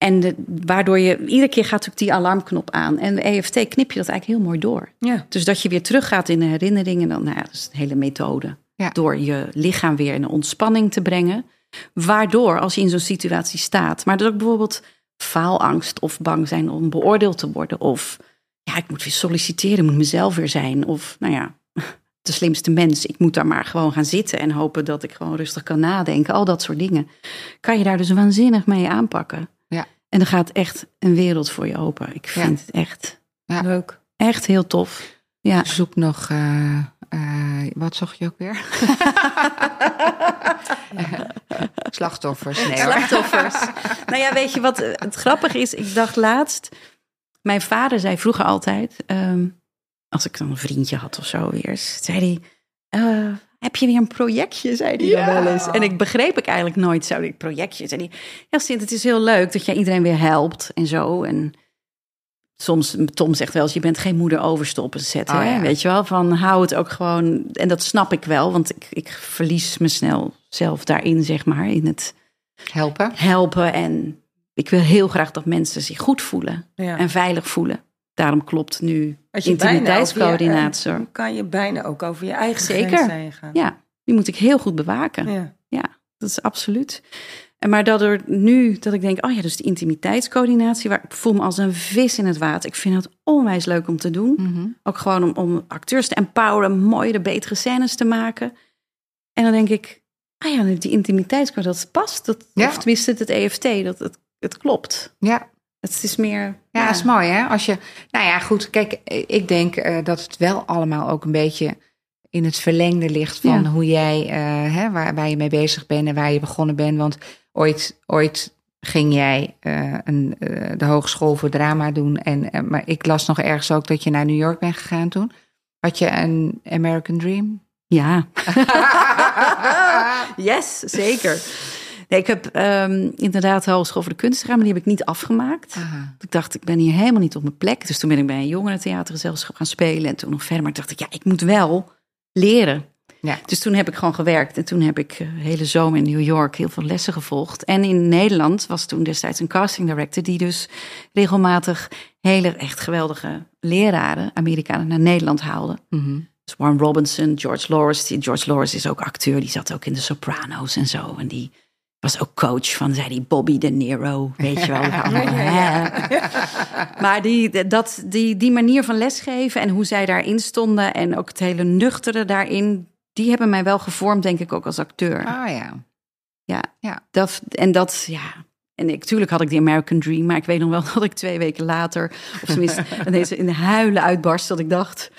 En de, waardoor je, iedere keer gaat natuurlijk die alarmknop aan. En de EFT knip je dat eigenlijk heel mooi door. Ja. Dus dat je weer teruggaat in de herinneringen, dan, nou ja, dat is de hele methode. Ja. Door je lichaam weer in een ontspanning te brengen. Waardoor, als je in zo'n situatie staat, maar dat ook bijvoorbeeld faalangst of bang zijn om beoordeeld te worden. Of ja, ik moet weer solliciteren, moet mezelf weer zijn. Of nou ja, de slimste mens, ik moet daar maar gewoon gaan zitten en hopen dat ik gewoon rustig kan nadenken. Al dat soort dingen. Kan je daar dus waanzinnig mee aanpakken. En dan gaat echt een wereld voor je open. Ik Ja. vind het echt, Ja. Leuk. echt heel tof. Ja. Zoek nog, eh, eh, wat zocht je ook weer? Slachtoffers, nee. Slachtoffers. nou ja, weet je wat eh, het grappige is? Ik dacht laatst, mijn vader zei vroeger altijd, ehm, als ik dan een vriendje had of zo weer, zei hij, eh, heb je weer een projectje, zei hij Ja. dan wel eens. En ik begreep ik eigenlijk nooit zo, die projectje. Zei hij, ja Sint, het is heel leuk dat jij iedereen weer helpt en zo. En soms, Tom zegt wel eens, je bent geen moeder overstoppen zetten. Oh, ja. Weet je wel, van hou het ook gewoon, en dat snap ik wel, want ik, ik verlies me snel zelf daarin, zeg maar, in het Helpen. helpen. En ik wil heel graag dat mensen zich goed voelen Ja. en veilig voelen. Daarom klopt nu Als je bijna over je- intimiteitscoördinator. kan je bijna ook over je eigen Zeker. heen gaan. Ja, die moet ik heel goed bewaken. Ja. Dat is absoluut. En maar dat er nu, dat ik denk, oh ja, dus de intimiteitscoördinatie, waar ik voel me als een vis in het water. Ik vind het onwijs leuk om te doen. Mhm. Ook gewoon om, om acteurs te empoweren, mooiere, betere scènes te maken. En dan denk ik, ah ja, die intimiteitscoördinatie, dat past. Dat, Ja. Of tenminste het EFT, dat het, het klopt. Ja. Het is meer... Ja, dat is mooi hè. Als je, nou ja, goed. Kijk, ik denk eh, dat het wel allemaal ook een beetje in het verlengde ligt van Ja. hoe jij, eh, hè, waar, waar je mee bezig bent en waar je begonnen bent. Want ooit, ooit ging jij eh, een, de hogeschool voor drama doen. En, maar ik las nog ergens ook dat je naar New York bent gegaan toen. Had je een American Dream? Ja. yes, zeker. Nee, ik heb ehm, inderdaad de Hogeschool voor de Kunst gedaan, maar die heb ik niet afgemaakt. Aha. Ik dacht, ik ben hier helemaal niet op mijn plek. Dus toen ben ik bij een jongerentheatergezelschap gaan spelen. En toen nog verder. Maar dacht ik, ja, ik moet wel leren. Ja. Dus toen heb ik gewoon gewerkt. En toen heb ik eh, de hele zomer in New York heel veel lessen gevolgd. En in Nederland was toen destijds een casting director... die dus regelmatig hele echt geweldige leraren... Amerikanen naar Nederland haalde. Mhm. Dus Warren Robinson, George Loris. Die, George Loris is ook acteur. Die zat ook in de Sopranos en zo. En die was ook coach van, zei die, Bobby De Niro. Weet je wel. Maar die, dat, die, die manier van lesgeven en hoe zij daarin stonden... en ook het hele nuchtere daarin... die hebben mij wel gevormd, denk ik, ook als acteur. Ah ja. Ja. Ja. Dat, en dat, ja... En ik, tuurlijk had ik die American Dream, maar ik weet nog wel dat ik twee weken later, of tenminste ineens in de huilen uitbarst, dat ik dacht,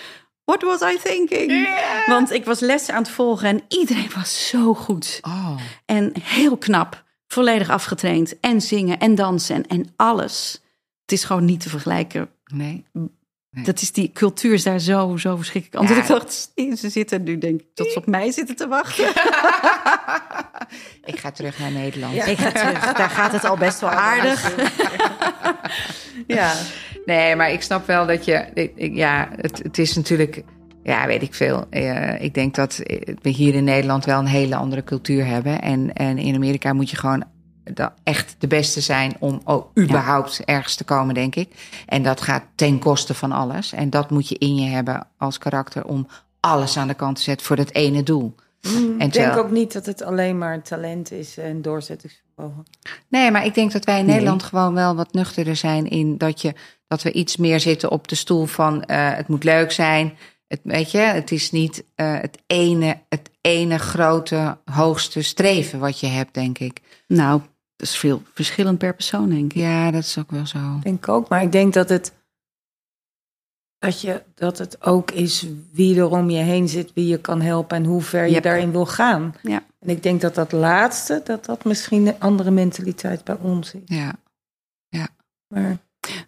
what was I thinking? Want ik was lessen aan het volgen en iedereen was zo goed. Oh. En heel knap, volledig afgetraind en zingen en dansen en, en alles. Het is gewoon niet te vergelijken. Nee. Dat is die cultuur is daar zo, zo verschrikkelijk. Anders Ja. ik dacht, ze zitten nu denk ik tot ze op mij zitten te wachten. Ik ga terug naar Nederland. Ik ga terug. Daar gaat het al best wel aardig. ja. Nee, maar ik snap wel dat je. ik- ik- Ja, het, het is natuurlijk. Ja, weet ik veel. Eh, ik denk dat we hier in Nederland wel een hele andere cultuur hebben. En, en in Amerika moet je gewoon da- echt de beste zijn om ook überhaupt ergens te komen, denk ik. En dat gaat ten koste van alles. En dat moet je in je hebben als karakter om alles aan de kant te zetten voor dat ene doel. En Ik denk ook niet dat het alleen maar talent is en doorzettingsvermogen. Nee, maar ik denk dat wij in Nee. Nederland gewoon wel wat nuchterder zijn in dat, je, dat we iets meer zitten op de stoel van eh, het moet leuk zijn. Het, weet je, het is niet eh, het, ene, het ene grote hoogste streven wat je hebt, denk ik. Nou, dat is veel verschillend per persoon, denk ik. Ja, dat is ook wel zo. Ik denk ook, maar ik denk dat het, dat, je, dat het ook is wie er om je heen zit, wie je kan helpen en hoe ver je Yep. daarin wil gaan. Ja. En ik denk dat dat laatste, dat dat misschien een andere mentaliteit bij ons is. Ja. Maar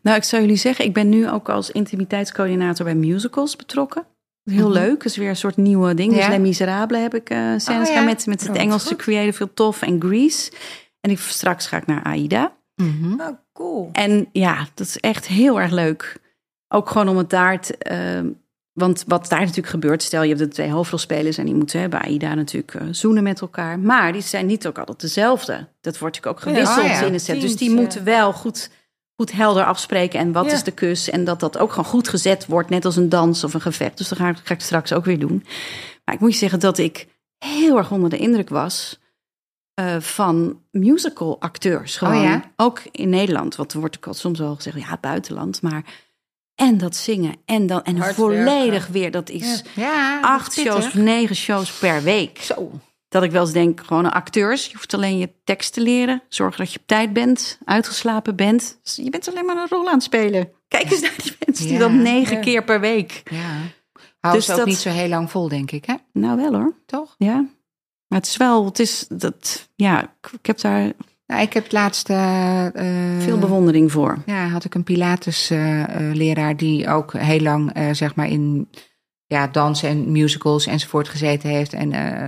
Nou, ik zou jullie zeggen, ik ben nu ook als intimiteitscoördinator bij musicals betrokken. Heel Mhm. leuk, dat is weer een soort nieuwe ding. Dus Ja. Les Miserables heb ik eh scènes Oh, ja. met, met het Oh, Engelse. Creative heel tof en Grease. En ik, straks ga ik naar AIDA. Mhm. oh, cool. En ja, dat is echt heel erg leuk. Ook gewoon om het daar te... eh, want wat daar natuurlijk gebeurt, stel je hebt de twee hoofdrolspelers en die moeten hè, bij AIDA natuurlijk eh, zoenen met elkaar. Maar die zijn niet ook altijd dezelfde. Dat wordt natuurlijk ook Ja, gewisseld oh ja. in het set. Dus die ja. moeten wel goed, goed helder afspreken. En wat Ja. is de kus? En dat dat ook gewoon goed gezet wordt, net als een dans of een gevecht. Dus dat ga ik, ga ik straks ook weer doen. Maar ik moet je zeggen dat ik heel erg onder de indruk was eh, van musical acteurs. Gewoon. Oh ja? Ook in Nederland. Want er wordt ook al soms wel gezegd, ja, buitenland. Maar en dat zingen en dan en Hard volledig werken. weer. Dat is Ja, acht dat is shows, negen shows per week. Zo. Dat ik wel eens denk, gewoon een acteurs. Je hoeft alleen je tekst te leren. Zorg dat je op tijd bent, uitgeslapen bent. Dus je bent alleen maar een rol aan het spelen. Kijk eens naar die mensen die dat negen keer per week. Ja. Hou Dus ze ook dat- niet zo heel lang vol, denk ik, hè? Nou wel hoor, Toch? ja. Maar het is wel, het is dat, ja, ik, heb daar Nou, ik heb het laatste... eh, veel bewondering voor. Ja, had ik een Pilates-leraar die ook heel lang, eh, zeg maar, in ja, dans en musicals enzovoort gezeten heeft. En eh,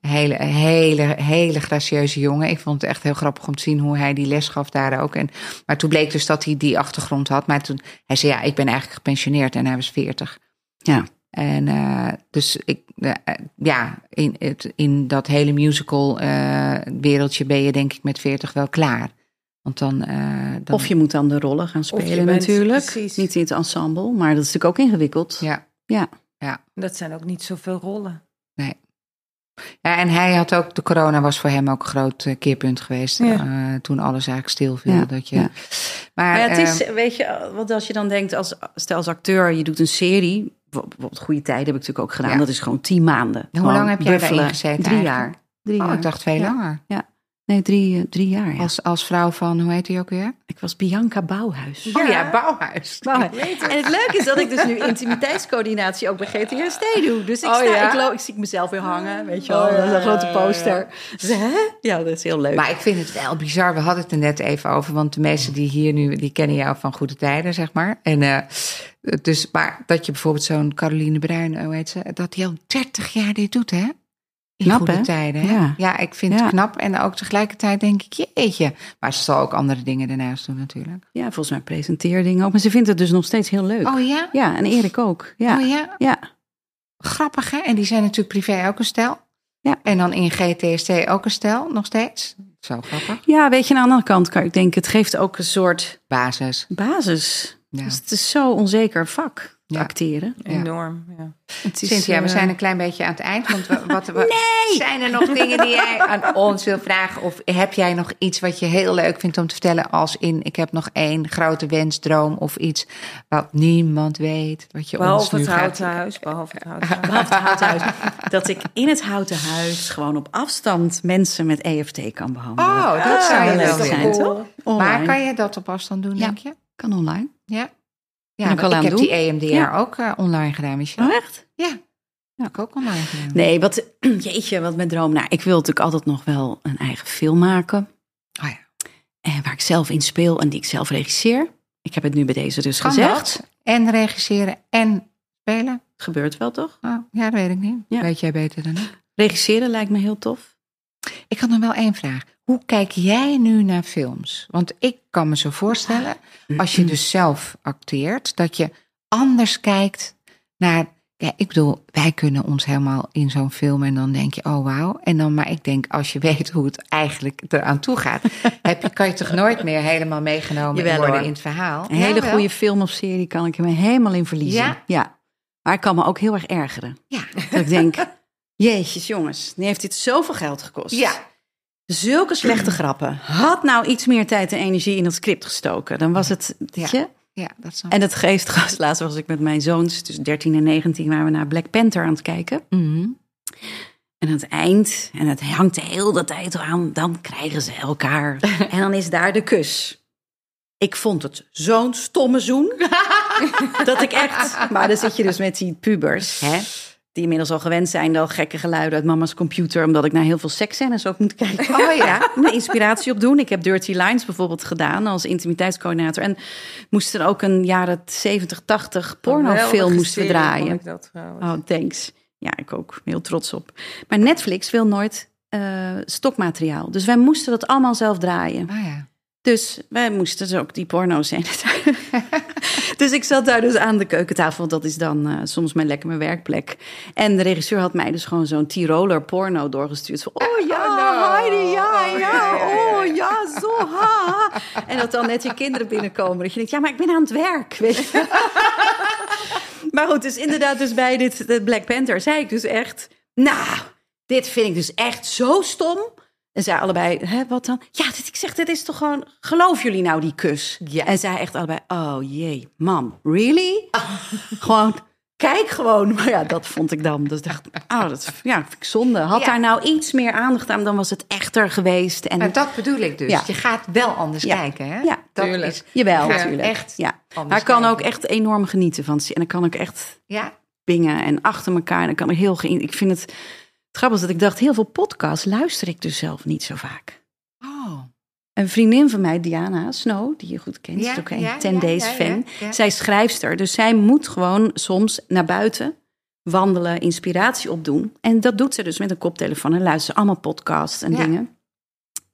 een hele, hele, hele gracieuze jongen. Ik vond het echt heel grappig om te zien hoe hij die les gaf daar ook. En, maar toen bleek dus dat hij die achtergrond had. Maar toen, hij zei, ja, ik ben eigenlijk gepensioneerd en hij was 40. Ja. En eh, dus ik, eh, ja, in, het, in dat hele musical eh, wereldje ben je denk ik met 40 wel klaar. Want dan, eh, dan Of je moet dan de rollen gaan spelen bent- natuurlijk. precies. Niet in het ensemble, maar dat is natuurlijk ook ingewikkeld. ja, Ja. Dat zijn ook niet zoveel rollen. Ja, en hij had ook, de corona was voor hem ook een groot keerpunt geweest. Ja. eh, toen alles eigenlijk stilviel. Ja, Dat je, ja. Maar, Maar ja, het is, weet je, want als je dan denkt, als, stel als acteur, je doet een serie. Bijvoorbeeld Goede Tijden heb ik natuurlijk ook gedaan. Ja. Dat is gewoon tien maanden. Hoe lang heb jij daarin gezeten Drie eigenlijk? jaar. Drie oh, jaar. ik dacht veel Ja. langer. Nee, drie, eh, drie jaar, ja. Als, als vrouw van, hoe heet die ook weer? Ik was Bianca Bouwhuis. Oh ja, Bouwhuis. Bouwhuis. En het leuke is dat ik dus nu intimiteitscoördinatie ook bij GTSD doe. Dus ik, Oh, sta, ja? ik, ik zie mezelf weer hangen, weet je wel. Oh, ja, een grote ja, ja, poster. Dus, hè? Ja, dat is heel leuk. Maar ik vind het wel bizar. We hadden het er net even over. Want de meesten die hier nu, die kennen jou van goede tijden, zeg maar. En eh, dus, maar dat je bijvoorbeeld zo'n Caroline Bruin, hoe heet ze? Dat die al 30 jaar dit doet, hè? In Knap, goede hè? tijden. Hè? Ja. ik vind Ja. het knap. En ook tegelijkertijd denk ik, jeetje. Maar ze zal ook andere dingen daarnaast doen natuurlijk. Ja, volgens mij presenteerdingen ook. Maar ze vindt het dus nog steeds heel leuk. Oh ja? Ja, en Erik ook. Ja. Oh ja? ja. Grappig, hè? En die zijn natuurlijk privé ook een stel. Ja. En dan in GTST ook een stel, nog steeds. Zo grappig. Ja, weet je, aan de andere kant kan ik denken, het geeft ook een soort Basis. basis. Ja. Dus het is zo'n onzeker vak, Ja. acteren. Ja. Enorm. Ja. Het is, Cynthia, we eh, zijn een klein beetje aan het eind. Want we, wat, we, zijn er nog dingen die jij aan ons wil vragen? Of heb jij nog iets wat je heel leuk vindt om te vertellen? Als in, ik heb nog één grote wens, droom of iets wat niemand weet. Wat je ons Behalve nu het gaat... houten huis. Behalve het houten huis. Behalve het houten huis. Dat ik in het houten huis gewoon op afstand mensen met EFT kan behandelen. Oh, dat zou je leuk wel zijn, toch? Online. Maar kan je dat op afstand doen, Ja. denk je? Kan online. Ja. Ja, ik heb die. EMDR Ja. ook eh, online gedaan, je? Oh, echt? Ja. Heb ik ook online gedaan. Nee, wat, jeetje, wat met droom. Nou, ik wil natuurlijk altijd nog wel een eigen film maken. Oh ja. En waar ik zelf in speel en die ik zelf regisseer. Ik heb het nu bij deze dus Kan gezegd. dat? En regisseren en spelen? Gebeurt wel, toch? Oh, ja, dat weet ik niet. Ja. Weet jij beter dan ik? Regisseren lijkt me heel tof. Ik had nog wel één vraag. Hoe kijk jij nu naar films? Want ik kan me zo voorstellen, als je dus zelf acteert, dat je anders kijkt naar. Ja, ik bedoel, wij kunnen ons helemaal in zo'n film en dan denk je, oh wauw. En dan, maar ik denk, als je weet hoe het eigenlijk eraan toe gaat, heb je, kan je toch nooit meer helemaal meegenomen Jawel, worden hoor. in het verhaal. Een hele Jawel. goede film of serie kan ik me helemaal in verliezen. Ja? Maar ik kan me ook heel erg ergeren. Ja. Dat ik denk, jeetjes jongens, nu heeft dit zoveel geld gekost. Ja. Zulke slechte grappen. Had nou iets meer tijd en energie in dat script gestoken. Dan was het, je? Ja, dat snap En het geestgas, laatst was ik met mijn zoons, tussen 13 en 19, waren we naar Black Panther aan het kijken. Mhm. En aan het eind, en het hangt de hele tijd aan, dan krijgen ze elkaar. en dan is daar de kus. Ik vond het zo'n stomme zoen. dat ik echt. Maar dan zit je dus met die pubers, hè, die inmiddels al gewend zijn dat gekke geluiden uit mama's computer, omdat ik naar heel veel seksscènes ook moet kijken. Oh ja. De inspiratie op doen. Ik heb Dirty Lines bijvoorbeeld gedaan als intimiteitscoördinator. En moesten ook een jaren 70, 80 pornofilm Geweldige moesten we draaien. ik dat. Oh, thanks. Ja, ik ook. Heel trots op. Maar Netflix wil nooit eh, stokmateriaal. Dus wij moesten dat allemaal zelf draaien. Ah ja. Dus wij moesten dus ook die porno's zijn. dus ik zat daar dus aan de keukentafel. want Dat is dan eh, soms mijn lekker mijn werkplek. En de regisseur had mij dus gewoon zo'n Tiroler porno doorgestuurd. Van, oh ja, Oh, no. Heidi, ja, Oh, ja, oh ja, zo ha. En dat dan net je kinderen binnenkomen. Dat je denkt, ja, maar ik ben aan het werk, weet je. Maar goed, dus inderdaad, dus bij dit, dit Black Panther zei ik dus echt... Nou, dit vind ik dus echt zo stom. En zij allebei, hè, wat dan? Ja, dit, ik zeg, dit is toch gewoon... Geloof jullie nou die kus? Ja. En zij echt allebei, oh jee, mam, really? gewoon, kijk gewoon. Maar ja, dat vond ik dan. Dus dacht ik, oh, dat ja, vind ik zonde. Had Ja. daar nou iets meer aandacht aan, dan was het echter geweest. En Maar dat bedoel ik dus. Ja. Je gaat wel anders Ja. kijken, hè? Ja, dat tuurlijk. is. Jawel, natuurlijk. Echt ja. Maar ik kan kijken. ook echt enorm genieten van. En dan kan ik echt Ja. bingen en achter elkaar. En dan kan ik heel ge- Ik vind het grappig is dat ik dacht, heel veel podcasts luister ik dus zelf niet zo vaak. Oh. Een vriendin van mij, Diana Snow, die je goed kent, Ja, is ook een ja, 10 ja, Days fan. Zij is schrijfster, dus zij moet gewoon soms naar buiten wandelen, inspiratie opdoen. En dat doet ze dus met een koptelefoon en luistert allemaal podcasts en dingen.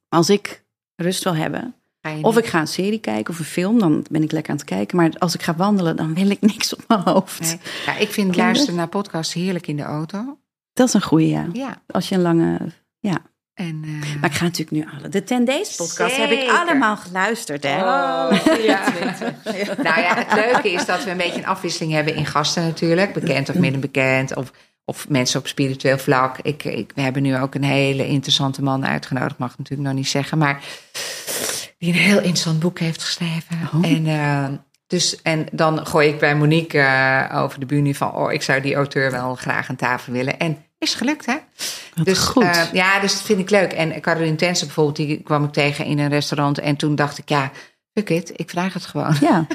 Als ik rust wil hebben, of ik ga een serie kijken of een film, dan ben ik lekker aan het kijken. Maar als ik ga wandelen, dan wil ik niks op mijn hoofd. Nee. Ja, ik vind luisteren naar podcasts heerlijk in de auto. Dat is een goede, ja. Ja. Als je een lange, ja. En, eh, Maar ik ga natuurlijk nu alle. De 10 Days podcast heb ik allemaal geluisterd. Hè? Oh, 24. Nou ja, het leuke is dat we een beetje een afwisseling hebben in gasten natuurlijk. Bekend of minder bekend. Of, of mensen op spiritueel vlak. Ik, ik, we hebben nu ook een hele interessante man uitgenodigd. Mag ik natuurlijk nog niet zeggen. Maar die een heel interessant boek heeft geschreven. Oh. En, eh, dus, en dan gooi ik bij Monique eh, over de bühne van... oh, ik zou die auteur wel graag aan tafel willen. En is gelukt, hè? Wat dus, goed. eh, ja, dus dat vind ik leuk. En Caroline Tensen bijvoorbeeld, die kwam ik tegen in een restaurant. En toen dacht ik, ja, fuck it, ik vraag het gewoon. ja.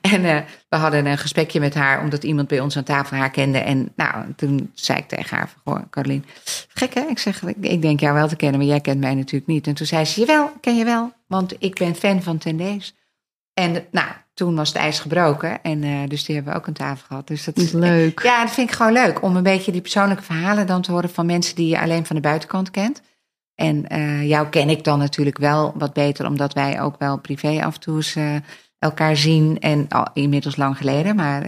En eh, we hadden een gesprekje met haar, omdat iemand bij ons aan tafel haar kende. En nou, toen zei ik tegen haar, van, goh, Caroline, gek hè? Ik zeg, ik, ik denk jou wel te kennen, maar jij kent mij natuurlijk niet. En toen zei ze, jawel, ken je wel, want ik ben fan van Tendees. En nou, toen was het ijs gebroken. En eh, dus die hebben we ook aan tafel gehad. Dus dat is Leuk. Ja, dat vind ik gewoon leuk. Om een beetje die persoonlijke verhalen dan te horen van mensen die je alleen van de buitenkant kent. En eh, jou ken ik dan natuurlijk wel wat beter, omdat wij ook wel privé af en toe eens eh, elkaar zien. En al inmiddels lang geleden. Maar,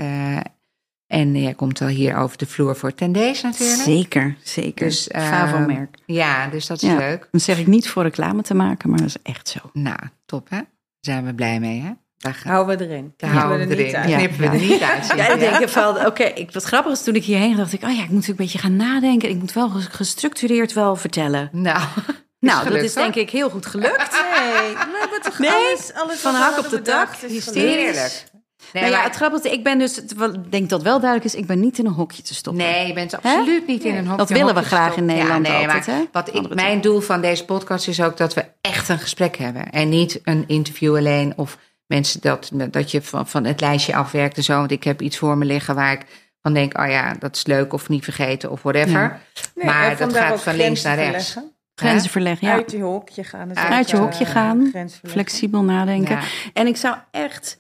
en jij komt wel hier over de vloer voor Tendees natuurlijk. Zeker, zeker. Dus, eh, Favo-merk. Ja, dus dat is Ja. leuk. Dat zeg ik niet voor reclame te maken, maar dat is echt zo. Nou, top hè. Daar zijn we blij mee hè. Daar, gaan- Houden we erin. daar houden we er niet erin. uit. Ja. Knippen we er niet uit. Ja, ik denk van, oké, wat grappig is toen ik hierheen dacht ik, oh ja, ik moet natuurlijk een beetje gaan nadenken. Ik moet wel ges- gestructureerd wel vertellen. Nou, nou, dat is denk ik heel goed gelukt. Nee, hebben toch Nee, alles, alles van hak op de dak, is hysterisch. Nee, nou ja, maar- het grappige is, ik ben dus, ik denk dat wel duidelijk is, ik ben niet in een hokje te stoppen. Nee, je bent absoluut niet in een hokje. Dat willen we graag in. Nederland ja, nee, altijd, maar hè? Wat ik, mijn doel van deze podcast is ook dat we echt een gesprek hebben. En niet een interview alleen of mensen dat, dat je van, van het lijstje afwerkt en zo. Want ik heb iets voor me liggen waar ik van denk, oh ja, dat is leuk of niet vergeten of whatever. Ja. Nee, maar dat gaat van links naar rechts. verleggen. Grenzen verleggen, ja. Uit je hokje gaan. dus Uit je hokje eh, gaan, grenzen verleggen. Flexibel nadenken. Ja. En ik zou echt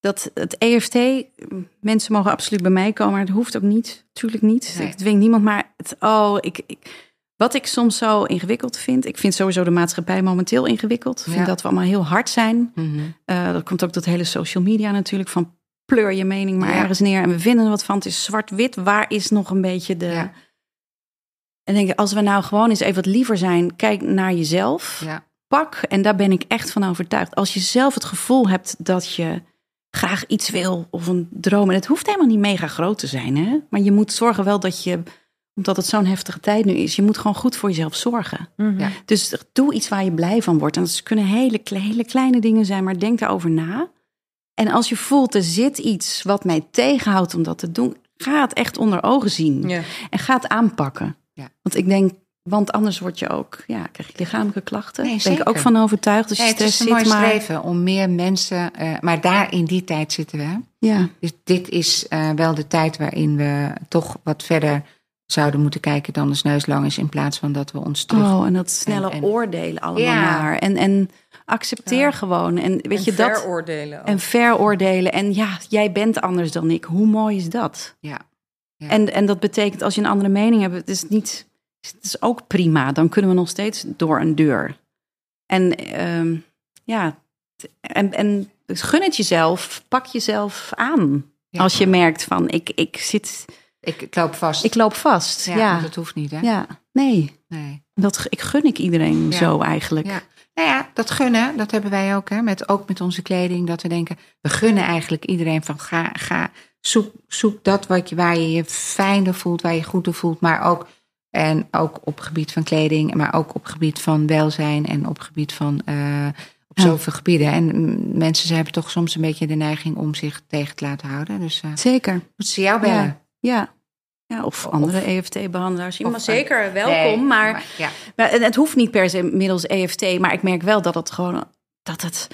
dat het EFT, mensen mogen absoluut bij mij komen, maar het hoeft ook niet, natuurlijk niet. Nee. Ik dwing niemand, maar het, oh, ik, ik, wat ik soms zo ingewikkeld vind, ik vind sowieso de maatschappij momenteel ingewikkeld. Ik vind Ja. dat we allemaal heel hard zijn. Mhm. Eh, dat komt ook dat hele social media natuurlijk, van pleur je mening maar Ja. ergens neer en we vinden er wat van. Het is zwart-wit, waar is nog een beetje de... Ja. En denk ik, als we nou gewoon eens even wat liever zijn, kijk naar jezelf pak, en daar ben ik echt van overtuigd. Als je zelf het gevoel hebt dat je graag iets wil of een droom, en het hoeft helemaal niet mega groot te zijn, hè? maar je moet zorgen wel dat je, omdat het zo'n heftige tijd nu is, je moet gewoon goed voor jezelf zorgen. Mhm. Ja. Dus doe iets waar je blij van wordt. En dat kunnen hele, hele kleine dingen zijn, maar denk daarover na. En als je voelt, er zit iets wat mij tegenhoudt om dat te doen, ga het echt onder ogen zien. Ja. En ga het aanpakken. Ja. Want ik denk, want anders word je ook, ja, krijg je lichamelijke klachten. Nee, Daar ben ik zeker. ook van overtuigd. Als je Nee, het stress is een mooi zit, maar streven om meer mensen, eh, maar daar in die tijd zitten we. ja, Dus dit is eh, wel de tijd waarin we toch wat verder zouden moeten kijken dan de sneus lang is, in plaats van dat we ons terug. oh, en dat snelle En- en- oordelen allemaal Ja. maar. En, en accepteer Ja. gewoon. En weet En je dat? veroordelen ook. En veroordelen. En ja, jij bent anders dan ik. Hoe mooi is dat? Ja. Ja. En, en dat betekent als je een andere mening hebt, het is niet. Het is ook prima. Dan kunnen we nog steeds door een deur. En ehm, ja, en, en gun het jezelf. Pak jezelf aan. Ja. Als je merkt van ik, ik zit, Ik, ik loop vast. ik loop vast. ja, Ja, ja, dat hoeft niet, hè? nee. Nee. Dat, ik gun ik iedereen Ja. zo eigenlijk. Ja. Nou ja, dat gunnen, dat hebben wij ook, hè? Met, ook met onze kleding. Dat we denken, we gunnen eigenlijk iedereen van ga, ga zoek, zoek dat wat je, waar je je fijner voelt, waar je goed voelt. Maar ook, en ook op gebied van kleding, maar ook op gebied van welzijn en op gebied van eh, op Ja. zoveel gebieden. En mensen ze hebben toch soms een beetje de neiging om zich tegen te laten houden. Dus eh Zeker. moeten ze jou bellen. Ja. Ja. ja, of andere EFT-behandelaars. Mag zeker welkom, Nee, maar, ja. maar het, hoeft niet per se middels EFT. Maar ik merk wel dat het gewoon dat het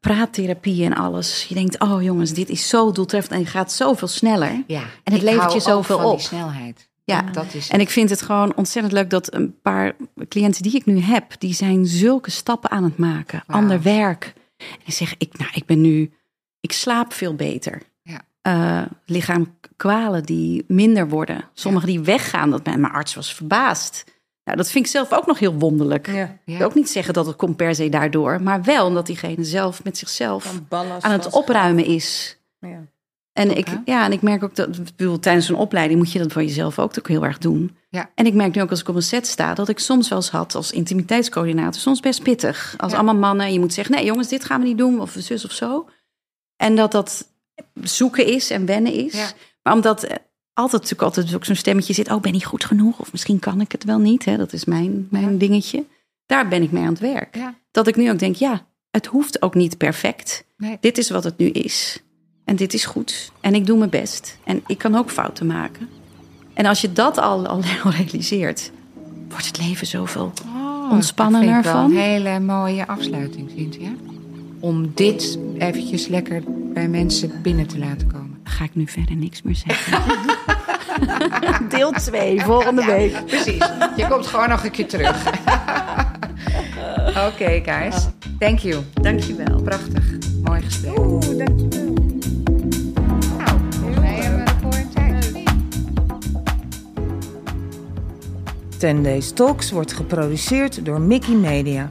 praattherapie en alles. Je denkt, oh jongens, dit is zo doeltreffend en je gaat zoveel sneller. Ja. En het levert je zoveel op. Snelheid. Ja. dat is En ik vind het gewoon ontzettend leuk dat een paar cliënten die ik nu heb, die zijn zulke stappen aan het maken. Ander werk. En ik zeg, ik, nou, ik ben nu, ik slaap veel beter. Ja. Eh, lichaamkwalen die minder worden. Sommige die weggaan. Dat mijn, mijn arts was verbaasd. Nou, dat vind ik zelf ook nog heel wonderlijk. Ja. Ik Ja. wil ook niet zeggen dat het komt per se daardoor. Maar wel omdat diegene zelf met zichzelf aan het opruimen is. Ja. En Top, ik, ja, en ik merk ook dat, ik bedoel, tijdens een opleiding moet je dat voor jezelf ook, ook heel erg doen. Ja. En ik merk nu ook als ik op een set sta, dat ik soms wel eens had als intimiteitscoördinator, soms best pittig. Als Ja. allemaal mannen, en je moet zeggen, nee jongens, dit gaan we niet doen, of zus of zo. En dat dat zoeken is en wennen is. Ja. Maar omdat eh, altijd natuurlijk altijd ook zo'n stemmetje zit, oh, ben ik goed genoeg? Of misschien kan ik het wel niet, hè? dat is mijn, mijn Ja. dingetje. Daar ben ik mee aan het werk. Ja. Dat ik nu ook denk, ja, het hoeft ook niet perfect. Nee. Dit is wat het nu is. En dit is goed. En ik doe mijn best. En ik kan ook fouten maken. En als je dat al, al realiseert, wordt het leven zoveel. Oh, Ontspannen dat vind ik wel ervan. Een hele mooie afsluiting, Cynthia. Om dit eventjes lekker bij mensen binnen te laten komen. Ga ik nu verder niks meer zeggen. Deel 2, volgende week. Precies. Je komt gewoon nog een keer terug. Oké, guys. Thank you. Dankjewel. Prachtig. Mooi gesprek. Oeh, dankjewel. Nou, tijd. 10 Days Talks wordt geproduceerd door Mickey Media.